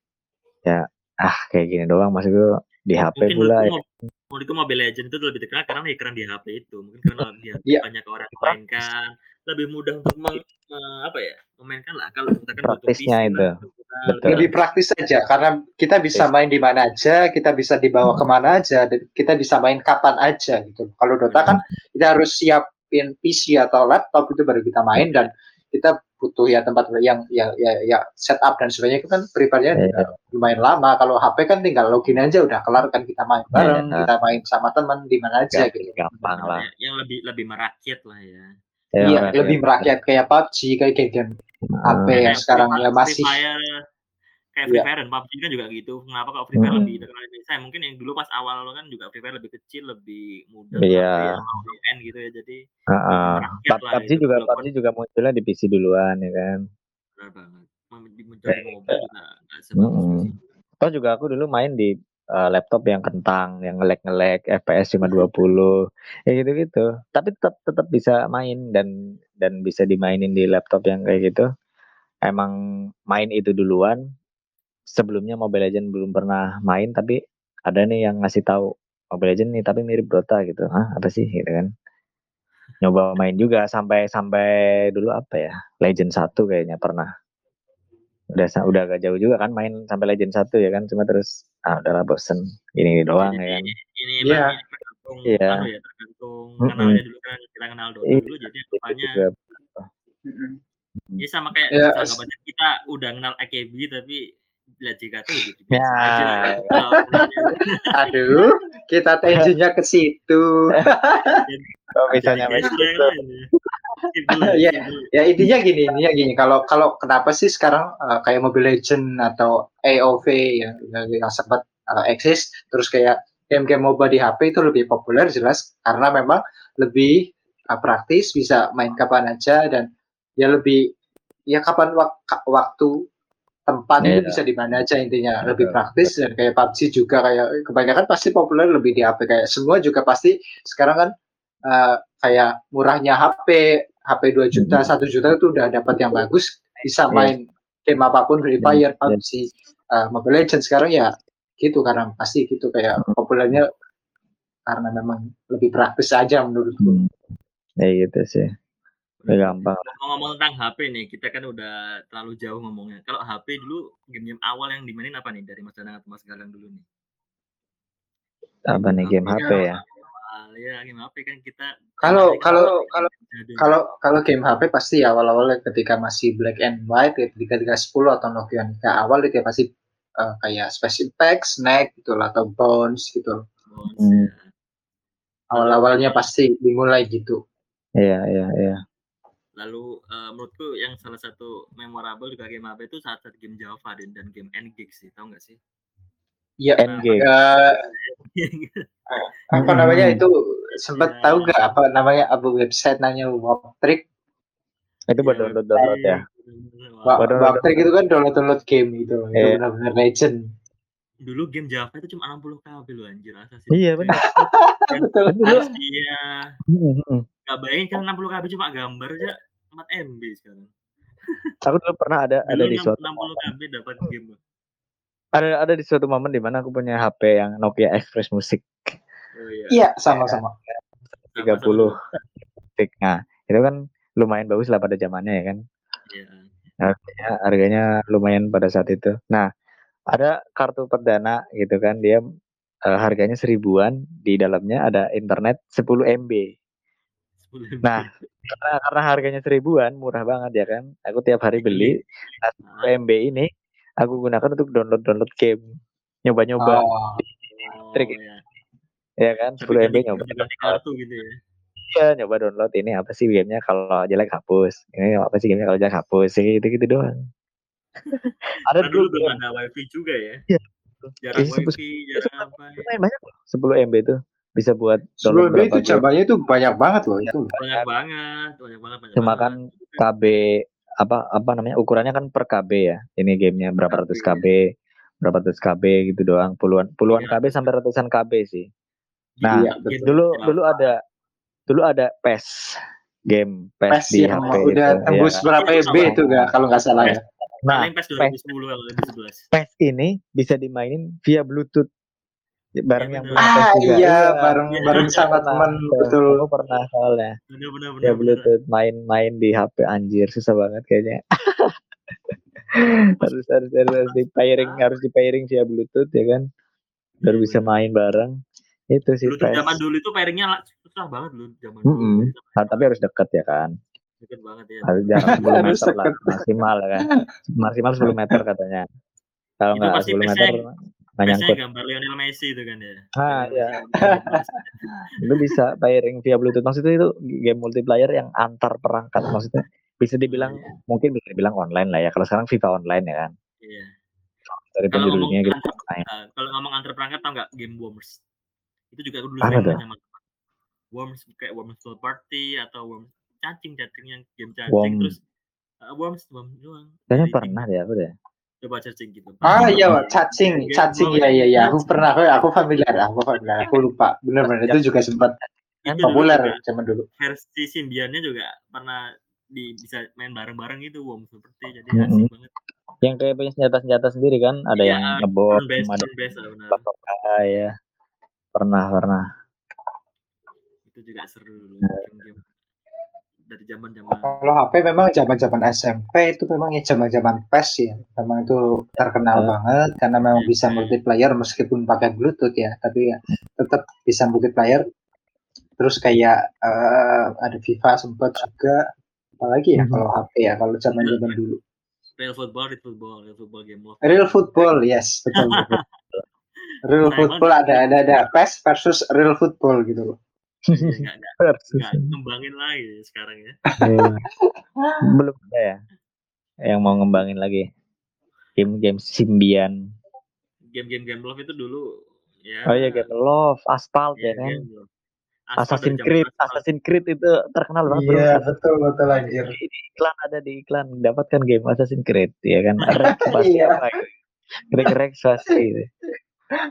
Ya, ah kayak gini doang maksud gue di HP Mungkin pula ya. menurutku, menurutku Mobile Legends itu lebih terkenal karena ya keren di HP itu. Mungkin karena di HP Iya. banyak orang yang mainkan, lebih mudah untuk meng, eh, apa ya, memainkan lah. Kalau kita kan Praktisnya itu. Betul. Lebih praktis saja karena kita bisa main di mana aja, kita bisa dibawa ke mana aja, dan kita bisa main kapan aja gitu. Kalau Dota kan kita harus siapin PC atau laptop itu baru kita main dan kita butuh ya tempat yang ya ya, ya setup dan sebagainya itu kan prepare-nya Iya. juga lumayan lama. Kalau HP kan tinggal login aja udah kelar kan kita main bareng, Iya. kita main sama teman di mana aja Gampang, gitu. gampang lah. Ya, yang lebih lebih merakyat lah ya. Ya, Iya, rakyat. lebih merakyat kayak PUBG, kayak game Ah, HP yang Kayak sekarang ya masih Fire, kayak Free Iya. Fire dan PUBG kan juga gitu. Kenapa kok Free Fire Mm-mm. lebih terkenal di Indonesia? Mungkin yang dulu pas awal kan juga Free Fire lebih kecil, lebih mudah Iya. untuk main gitu ya. Jadi merakyat lah PUBG itu juga walaupun PUBG juga munculnya di PC duluan ya kan. benar banget. Menjadi mobile juga nggak sebagus. Toh juga aku dulu main di eh, laptop yang kentang, yang ngelek-ngelek, FPS cuma 20, ya gitu-gitu. Tapi tetap tetap bisa main dan dan bisa dimainin di laptop yang kayak gitu. Emang main itu duluan. Sebelumnya Mobile Legend belum pernah main, tapi ada nih yang ngasih tahu Mobile Legend nih, tapi mirip Dota gitu. Hah, apa sih gitu kan? Nyoba main juga sampai sampai dulu apa ya? Legend 1 kayaknya pernah. Udah udah agak jauh juga kan main sampai Legend 1 ya kan, cuma terus ah udahlah bosen. Ini doang Jadi ya kan. ini Iya. ini tergantung Iya. anu ya, tergantung kan Mm-mm. namanya dulu kan kita kenal Dota Iya, dulu jadi Itu anggapannya juga. Mm-mm. ya sama kayak Ya, s- anggapannya kita udah kenal AKB tapi lihat JKT ya gitu Ya. aja. Kalau (laughs) Aduh, kita tensinya ke situ. Kalau misalnya skip dulu. ya intinya gini, intinya gini. Kalau kalau kenapa sih sekarang uh, kayak Mobile Legend atau AOV yang, yang, yang sempat uh, eksis, terus kayak game-game MOBA di HP itu lebih populer jelas karena memang lebih uh, praktis, bisa main kapan aja dan ya lebih ya kapan wak- waktu tempat itu Iya. bisa di mana aja intinya lebih praktis dan kayak PUBG juga kayak kebanyakan pasti populer lebih di HP kayak semua juga pasti sekarang kan uh, kayak murahnya HP HP 2 juta, 1 juta itu udah dapat yang bagus, bisa Iya. main game apa pun Free Iya, Fire, iya. PUBG, uh, Mobile Legends sekarang ya gitu karena pasti gitu kayak populernya karena memang lebih praktis aja menurutku. Hmm. Ya gitu sih. Udah gampang. Ngomong tentang HP nih, kita kan udah terlalu jauh ngomongnya. Kalau HP dulu game-game awal yang dimainin apa nih dari Mas Danang atau Mas Galang dulu nih? Apa nih game HP ya? Awal ya game HP kan kita Kalau kemarin kan kalau kalau kalau kalau game HP pasti awal-awal ketika masih black and white ya, ketika 310 atau Nokia Nokia awal itu ya pasti uh, kayak Space Impact, Snake gitu lah atau Bones gitu. Bones, Hmm. ya. Awal-awalnya pasti dimulai gitu. Iya, iya, iya. Lalu eh, menurutku yang salah satu memorable juga game HP itu saat saat game Java dan, dan game NGIG sih, tau nggak sih? Iya. Endgame. eh, (laughs) apa namanya Hmm. itu sempat Ya. tahu nggak apa namanya apa website namanya Waptrick Itu buat Iya, download download ya. download Waptrick itu kan download download game gitu itu Iya. benar-benar legend Dulu game Java itu cuma 60 KB loh anjir Assassin's Iya benar. (laughs) Dan betul Dulu Hmm, nggak bayangin kan 60 KB cuma gambar aja 4 MB sekarang. aku dulu pernah ada ada Dulu di 6- suatu 60 KB dapat game. ada ada di suatu momen di mana aku punya HP yang Nokia Express Music Oh iya. iya sama-sama 30 Music. Nah, itu kan lumayan bagus lah pada zamannya ya kan. Iya. Harganya, harganya lumayan pada saat itu. Nah, ada kartu perdana gitu kan dia eh, harganya seribuan di dalamnya ada internet 10 MB. 10 MB. Nah, karena karena harganya seribuan murah banget ya kan. Aku tiap hari beli nah, 10 MB ini aku gunakan untuk download download game. Nyoba-nyoba oh, trik. ya. ya kan 10 MB nyoba. Kartu gitu ya. Iya, nyoba download ini apa sih gamenya kalau jelek hapus. Ini apa sih gamenya kalau jelek hapus. Kayak gitu-gitu doang. (laughs) ada dulu belum ada wifi juga ya. Iya. Jarang Iya, sebut- wifi, (laughs) jarang apa. ya. lumayan banyak loh. 10 MB itu bisa buat download sebelum itu cabangnya itu banyak banget loh itu Banyak banget, banyak banget, banyak Cuma kan KB apa apa namanya ukurannya kan per KB ya. Ini gamenya berapa ratus KB. Berapa ratus KB gitu doang. Puluhan puluhan Iya. KB sampai ratusan KB sih. Nah, Iya. Dulu Java. dulu ada dulu ada PES game PES, PES di yang HP udah itu. tembus ya. berapa MB itu nggak kalau nggak salah ya Nah, Paling PES 2010 atau 2011. PES ini bisa dimainin via Bluetooth bareng Iya, yang bener. punya ah juga. iya bareng Iya. bareng sama Pernah, teman betul. Aku pernah soalnya Bener bener bener. ya bener. Bluetooth main-main di HP anjir susah banget kayaknya. (laughs) harus harus harus, di pairing harus di pairing via Bluetooth ya kan baru Iya, bisa bener. main bareng itu sih Dulu PES. zaman dulu itu pairingnya susah banget dulu zaman dulu. Mm-mm. Nah, tapi harus deket ya kan Deket banget (laughs) ya. harus jarak 10 Harus meter lah maksimal kan maksimal 10 meter katanya kalau Itu nggak pasti 10 meter nggak nyangkut gambar Lionel Messi itu kan ya. ah ya (laughs) Messi. itu bisa pairing via Bluetooth maksudnya itu game multiplayer yang antar perangkat maksudnya bisa dibilang mungkin bisa dibilang online lah ya kalau sekarang FIFA online ya kan Iya. dari Kalau ngomong antar, main. uh, kalau ngomong antar perangkat tau nggak game Worms? Itu juga aku dulu main sama. Worms kayak Worms World Party atau Worms cacing cacing yang game cacing Worm. terus uh, Worms doang. Kayaknya pernah deh aku deh. tim- coba cacing gitu. Ah iya, Game- cacing, game cacing ya ya ya. Aku pernah, aku, aku familiar, aku familiar. Aku lupa. Bener-bener itu juga sempat Itu populer zaman dulu. versi simbiannya juga pernah di bisa main bareng-bareng gitu Worms seperti jadi asik banget. Yang kayak punya senjata-senjata sendiri kan, ada Iya, yang based, ada. Ah, ya. Pernah, pernah. Itu juga seru dulu Nah. game-game dari zaman-zaman Kalau HP memang zaman-zaman SMP itu memang ya zaman-zaman PES ya. Memang itu terkenal Ah. banget karena memang bisa multiplayer meskipun pakai Bluetooth ya, tapi ya tetap bisa multiplayer. Terus kayak eh, ada FIFA sempat juga. Apalagi ya Mhm. kalau HP ya, kalau zaman-zaman dulu. real football, real football, real football game love. Real football, yes, betul betul. (laughs) Real Sayang football ada ada ada PES versus real football gitu loh. Iya, (laughs) nggak nggak kembangin lagi sekarang ya. Iya. (laughs) Belum ada ya yang mau ngembangin lagi game-game Symbian. Game-game game love itu dulu ya. Oh iya game Love, Asphalt Iya, ya kan. Aspal Assassin's Creed, Aspal. Assassin's Creed itu terkenal banget bro. Iya, betul betul anjir. Di, di iklan ada di iklan dapatkan game Assassin's Creed ya kan. (laughs) Rex pasti Iya. Rex Rex pasti.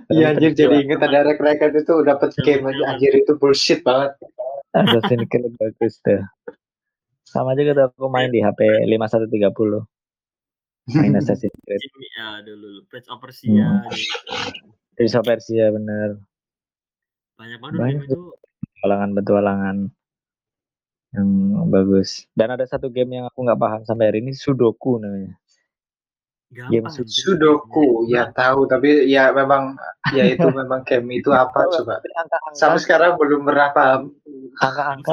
Iya anjir jadi inget ada rek-rekan itu dapat game aja anjir itu bullshit banget. Assassin's Creed bagus tuh. Sama juga tuh aku main di HP 5130. Main (laughs) Assassin's Creed. Ah, dulu Prince of Persia Hmm. gitu. Prince of Persia bener. banyak banget Banyak game itu petualangan-petualangan yang bagus. Dan ada satu game yang aku nggak paham sampai hari ini Sudoku namanya. Game gampang. Sudoku ya tahu tapi ya memang ya itu memang game itu (laughs) apa coba. Sampai sekarang belum pernah paham. angka-angka?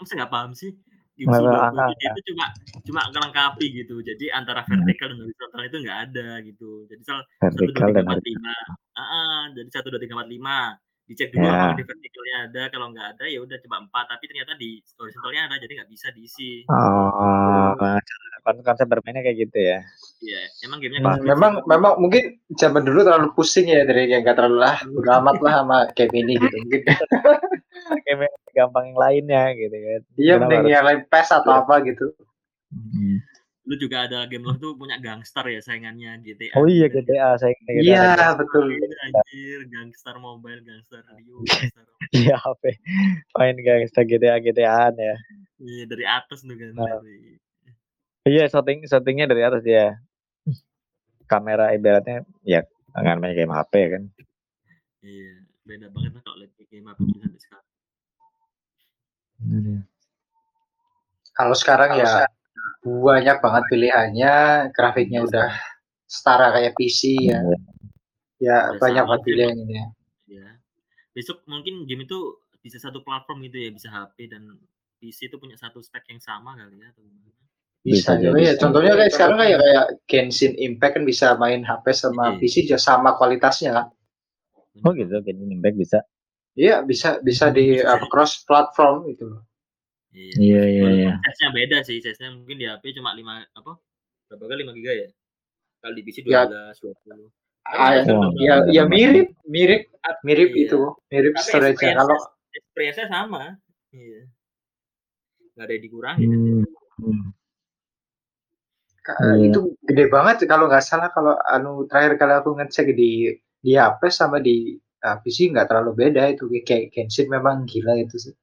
Masa nggak paham? Sih? Game Sudoku itu cuma cuma melengkapi gitu. Jadi antara vertikal dan horizontal itu nggak ada gitu. Jadi satu dua Vertikal tiga dan empat lima. ah jadi satu dua tiga empat lima dicek dulu Ya. apakah di vertikalnya ada kalau nggak ada ya udah coba empat tapi ternyata di horizontalnya ada jadi nggak bisa diisi Oh, kon- konsep bermainnya kayak gitu ya. Iya, emang gamenya Pas. gitu. Memang memang mungkin zaman dulu terlalu pusing ya dari yang gak terlalu lah udah amat lah sama game ini gitu. Mungkin (laughs) Game yang gampang yang lainnya gitu kan. iya mending yang lain PES atau apa gitu. Hmm. Lu juga ada game love tuh punya gangster ya saingannya GTA. Oh iya. GTA saya GTA. Iya betul. Iya, Anjir, gangster mobile, gangster (laughs) radio, gangster. Iya apa? Main gangsta GTA GTAan ya. Iya, dari atas tuh kan. Nah. dari- Iya shooting shootingnya dari atas ya. Kamera ibaratnya ya nggak main game HP kan. Iya, beda banget lah kalau lihat game apa tuh sampai sekarang. Kalau sekarang ya banyak banget pilihannya, grafiknya udah setara kayak PC ya. Ya Udah banyak banget pilihannya. ya. Ya. Besok mungkin game itu bisa satu platform gitu ya, bisa HP dan PC itu punya satu spek yang sama kali ya atau gimana? Bisa Bisa, juga ya. Contohnya kayak sekarang kayak kayak Genshin Impact kan bisa main HP sama Iya. PC juga sama kualitasnya kan. Oh gitu, Genshin Impact bisa. Iya bisa bisa di Bisa. apa, cross platform gitu loh. Iya. Iya iya iya. Size-nya beda sih, size-nya mungkin di HP cuma 5 apa? Berapa kali 5 giga ya? Kalau di PC 12, Ya. 20. Ah, ya, ya mirip mirip mirip Iya. itu mirip storage kalau experience-nya sama. Iya. Gak ada yang dikurangin. Hmm. hmm. ka- Iya. itu gede banget kalau nggak salah kalau anu terakhir kali aku ngecek di di HP sama di uh, PC nggak terlalu beda itu kayak Genshin memang gila itu sih.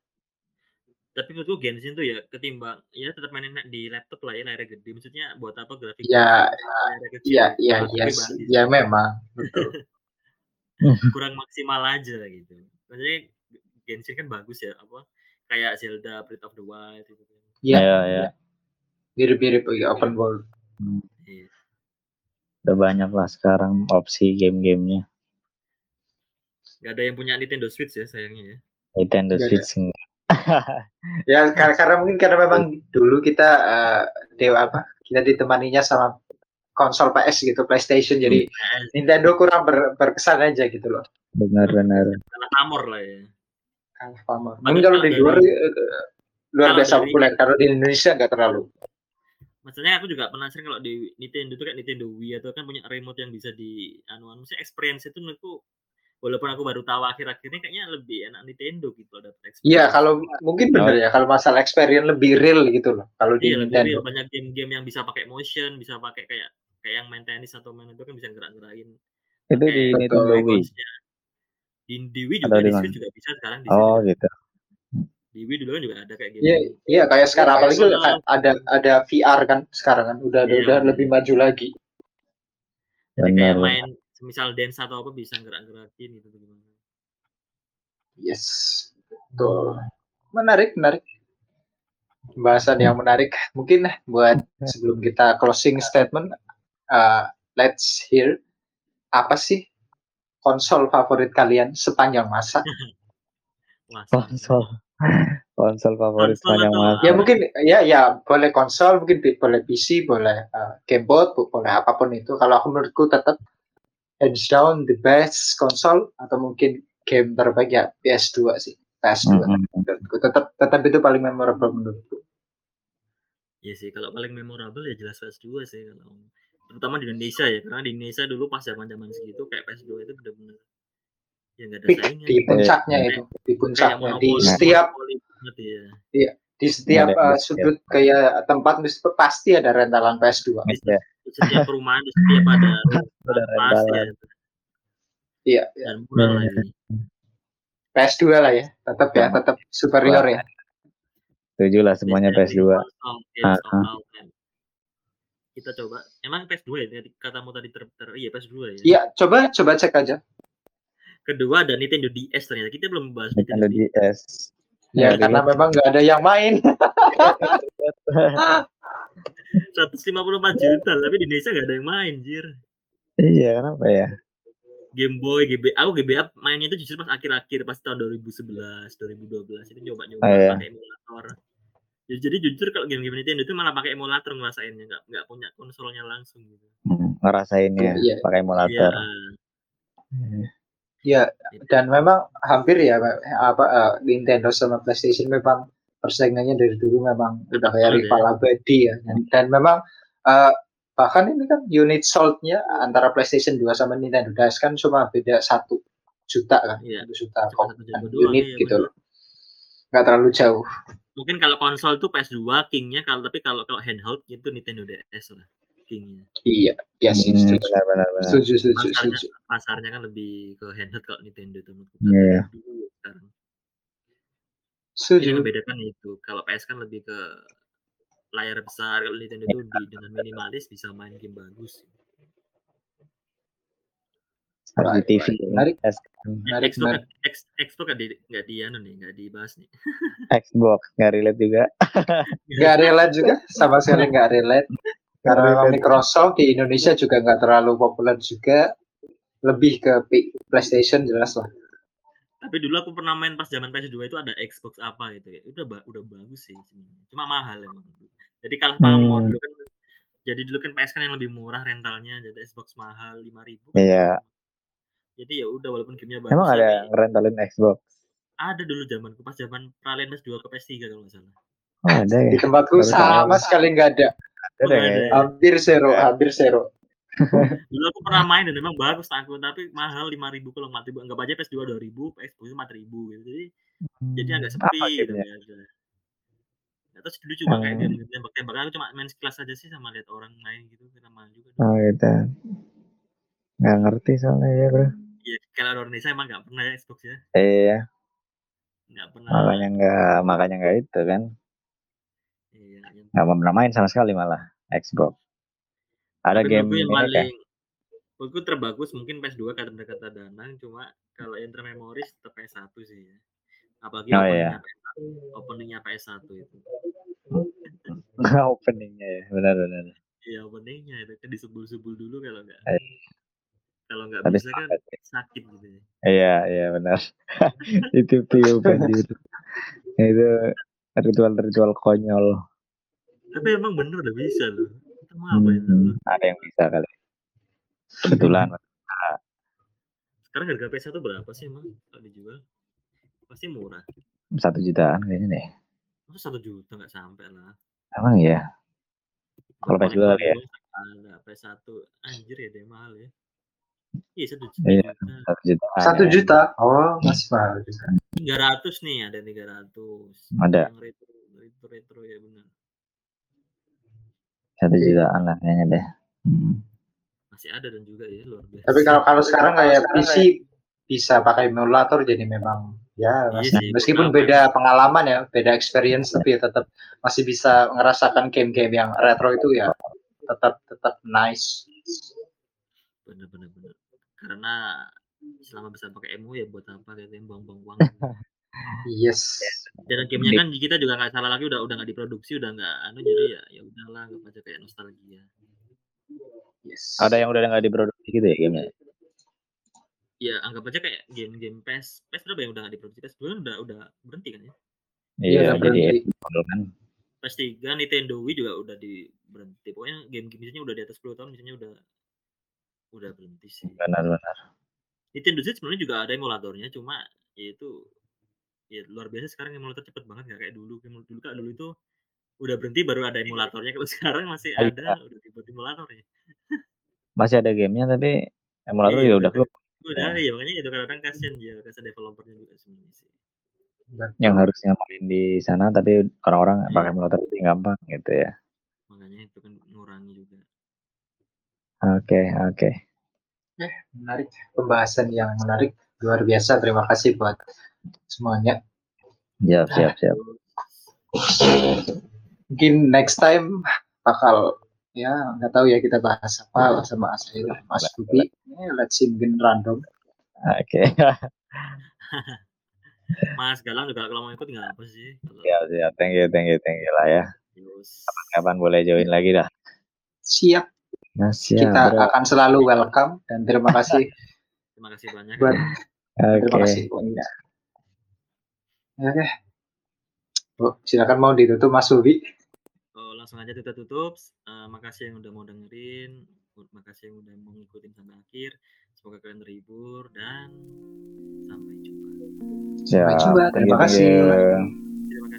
Tapi menurutku Genshin tuh ya ketimbang ya tetap mainin di laptop lah ya layarnya gede. Maksudnya buat apa grafik Ya? Iya iya Kalau iya pribadi ya memang betul. (laughs) (laughs) kurang maksimal aja gitu. Maksudnya Genshin kan bagus ya apa kayak Zelda Breath of the Wild gitu kan. Iya Iya iya. mirip-mirip ya, open world. Iya. Udah banyak lah sekarang opsi game-gamenya. Gak ada yang punya Nintendo Switch ya sayangnya ya. Nintendo. Switch enggak. (laughs) Ya karena, karena mungkin karena memang dulu kita uh, dewa apa kita ditemaninya sama konsol PS gitu PlayStation jadi Nintendo kurang ber- berkesan aja gitu loh. Benar-benar. Karena amor lah ya. Kalah pamor. Mungkin kalau di luar eh, luar biasa populer kalau di Indonesia nggak terlalu. maksudnya aku juga penasaran kalau di Nintendo itu kayak Nintendo Wii atau kan punya remote yang bisa di anu anu sih experience itu menurutku walaupun aku baru tahu akhir-akhir ini kayaknya lebih enak Nintendo gitu loh dapat experience. Iya, kalau mungkin bener ya kalau masalah experience lebih real gitu loh. Kalau di Iya, lebih Nintendo. real. banyak game-game yang bisa pakai motion, bisa pakai kayak kayak yang main tenis atau main itu kan bisa gerak-gerakin. Itu di Nintendo. Wii. Di, di Wii juga di di? Switch juga bisa sekarang di Oh gitu. Di Wii dulu kan juga ada kayak game. Iya, iya kayak sekarang apalagi ada ada VR kan sekarang kan udah Iya, udah lebih maju lagi. Jadi kayak Benar. main misal dance atau apa bisa gerak-gerakin gitu gimana. Yes. Betul. Menarik, menarik. Pembahasan yang menarik. Mungkin buat sebelum kita closing statement, uh, let's hear apa sih konsol favorit kalian sepanjang masa? (laughs) Konsol. Konsol favorit Konsol sepanjang masa. Ya mungkin ya ya boleh konsol, mungkin boleh PC, boleh uh, gamebot, bu- boleh apa pun itu. Kalau aku menurutku tetap hands down the best konsol atau mungkin game terbaik ya PS2 sih. PS2. Mm-mm. Menurutku tetap tetap itu paling memorable menurutku. Iya sih, kalau paling memorable ya jelas PS2 sih kalau terutama di Indonesia ya, karena di Indonesia dulu pas zaman-zaman segitu kayak PS2 itu benar-benar ya nggak ada saingan. di puncaknya Kayak- itu, di puncaknya di setiap ya. di setiap uh, sudut kayak tempat mesti pasti ada rentalan PS2. Ya, Di setiap perumahan, di setiap (laughs) ada rentalan. ya. Iya, iya. Dan murah Hmm. lagi. PS2 lah ya, tetap ya, tetap superior ya. Setuju lah semuanya Best PS2. selling console games of Ah, ah. all time. Kita coba. Emang PS2 ya? Tadi Katamu tadi ter, ter iya PS2 ya. Iya, coba coba cek aja. Kedua ada Nintendo DS ternyata. Kita belum bahas Nintendo Nintendo DS. DS. Ya, Dari- karena memang nggak ada yang main. (laughs) 154 juta, tapi di Indonesia gak ada yang main, jir. Iya, kenapa ya? Game Boy, GB, aku GBA mainnya itu justru pas akhir-akhir pas tahun 2011, 2012 itu nyoba-nyoba Oh, iya. pakai emulator. Jadi, jadi jujur kalau game-game Nintendo itu malah pakai emulator ngerasainnya, nggak nggak punya konsolnya langsung gitu. Hmm, ngerasainnya Iya. pakai Iya, emulator. Ya, dan memang hampir ya apa uh, Nintendo sama PlayStation memang persaingannya dari dulu memang udah kayak ya. rival abadi ya. Dan, dan memang uh, bahkan ini kan unit sold-nya antara PlayStation 2 sama Nintendo DS kan cuma beda satu juta kan, Iya. satu juta Cuma satu juta kok doang, unit iya, gitu loh. Nggak terlalu jauh. Mungkin kalau konsol tuh PS2 kingnya kalau tapi kalau kalau handheld itu Nintendo DS lah kingnya. Iya, iya sih, Hmm, setuju. benar benar benar. Setuju, setuju, Pasarnya, setuju. pasarnya kan lebih ke handheld kalau Nintendo itu menurutku. Iya. Dulu sekarang. Setuju. yang membedakan itu. Kalau PS kan lebih ke layar besar, kalau Nintendo itu di, dengan minimalis bisa main game bagus. Harus di TV. Menarik. Menarik, Xbox, menarik. X, Xbox nggak di nggak di anu nih, nggak dibahas nih. (laughs) Xbox nggak relate juga. Nggak relate juga, sama sekali nggak relate. Karena. Microsoft di Indonesia juga nggak terlalu populer juga. Lebih ke PlayStation jelas lah. Tapi dulu aku pernah main pas zaman PS2 itu ada Xbox apa gitu ya. Udah ba- udah bagus sih sebenarnya. Cuma mahal emang. Jadi kalau Hmm. mau dulu kan jadi dulu kan PS kan yang lebih murah rentalnya, jadi Xbox mahal 5000 kan. Iya. Jadi ya udah walaupun gamenya bagus Emang ada tapi ngerentalin Xbox? ada dulu zamanku pas zaman Pralen PS2 ke PS3 kalau nggak salah. Oh, ada ya. Di tempatku sama sekali nggak ada. Ada ada? Hampir zero, hampir zero. (laughs) Dulu aku pernah main dan memang bagus aku tapi mahal 5000 kalau 4000 anggap aja PS2 2000, PS2 4000 gitu. Jadi jadi agak sepi Apa gitu. Nah, terus dulu cuma kayak Hmm. game tembak-tembakan aku cuma main sekelas aja sih sama lihat orang main gitu kita main juga. Oh gitu. Nggak ngerti soalnya ya bro. Iya, kalau orang Indonesia emang nggak pernah ya Xbox ya, Iya. nggak pernah. Makanya nggak makanya nggak itu kan. Iya, yang Nggak pernah main sama sekali malah Xbox. Ada Tapi game yang paling menurutku terbagus mungkin PS2 kata kata Danang cuma kalau yang termemoris tetap PS1 sih ya. Apalagi Oh, openingnya PS1, openingnya PS1 itu. (laughs) openingnya ya benar-benar. Iya openingnya itu kan disebul-sebul dulu kalau nggak Eh. kalau nggak Tapi bisa kan sepakat ya. sakit gitu ya. Iya iya benar. (laughs) itu tiupan gitu. Itu ritual-ritual konyol. Tapi emang bener udah bisa loh. Itu mau apa ya? Hmm, ada yang bisa kali. Kebetulan. (laughs) Sekarang harga PS1 berapa sih emang kalau dijual? Pasti murah. Satu jutaan kayaknya deh. Masa satu juta nggak sampai lah. Emang iya. Kalau PS2 kali ya. Ada PS1. Anjir ya dia mahal ya. Iya satu Iya. juta. Satu juta. Satu juta. Oh, masih mahal juga. 300 nih ada 300. Ada. Yang retro retro retro ya benar. Satu jutaan lah kayaknya deh. Hmm. Masih ada dan juga ya luar biasa. Tapi kalau kalau sekarang kayak PC bisa pakai emulator jadi memang ya Iya masih- sih, meskipun beda pengalaman ya, beda experience tapi ya tetap masih bisa ngerasakan game-game yang retro itu ya tetap tetap nice. bener bener bener. Karena selama bisa pakai emo ya buat apa yang buang-buang uang. (laughs) Yes. Dan gamenya kan kita juga nggak salah lagi udah udah nggak diproduksi udah nggak anu jadi ya ya udahlah nggak aja kayak nostalgia. Yes. Ada yang udah nggak diproduksi gitu ya gamenya? Ya anggap aja kayak game-game PES PES berapa yang udah nggak diproduksi PES dua kan udah udah berhenti kan ya. Iya, Iya, udah jadi kan. PES 3 Nintendo Wii juga udah di berhenti. Pokoknya game-game misalnya udah di atas 10 tahun misalnya udah udah berhenti sih. Benar-benar. Nintendo Switch sebenarnya juga ada emulatornya cuma ya itu ya luar biasa sekarang emulator cepet banget nggak kayak dulu. Dulu kan dulu itu udah berhenti baru ada emulatornya. Kalau (laughs) sekarang masih Iya. ada udah dibuat emulatornya Masih ada gamenya tapi emulator Iya, ya udah keluar. udah ya makanya itu kadang-kadang kasian ya kasian developernya juga sebenarnya sih. Yang harusnya main di sana tapi orang-orang Iya. pakai emulator lebih gampang gitu ya. makanya itu kan ngurangi juga. Oke, oke. menarik. Pembahasan yang menarik luar biasa. Terima kasih buat semuanya Siap, siap, siap. mungkin next time bakal ya nggak tahu ya kita bahas apa sama saya Mas Bubi Eh, let's see mungkin random Oke. (laughs) Mas Galang juga kalau mau ikut nggak apa sih siap, siap. Thank you, thank you, thank you lah ya. Yus. Kapan boleh join lagi dah. siap Nah, siap, kita bro. akan selalu welcome dan terima kasih (laughs) terima kasih banyak buat terima Oke. kasih pokoknya ya oke Bu, silakan mau ditutup Mas Bubi Oh, langsung aja kita tutup. Eh, makasih yang udah mau dengerin, makasih yang udah mau ngikutin sampai akhir. Semoga kalian terhibur dan sampai jumpa. Siap. jumpa. Thank you, Terima kasih.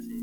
you.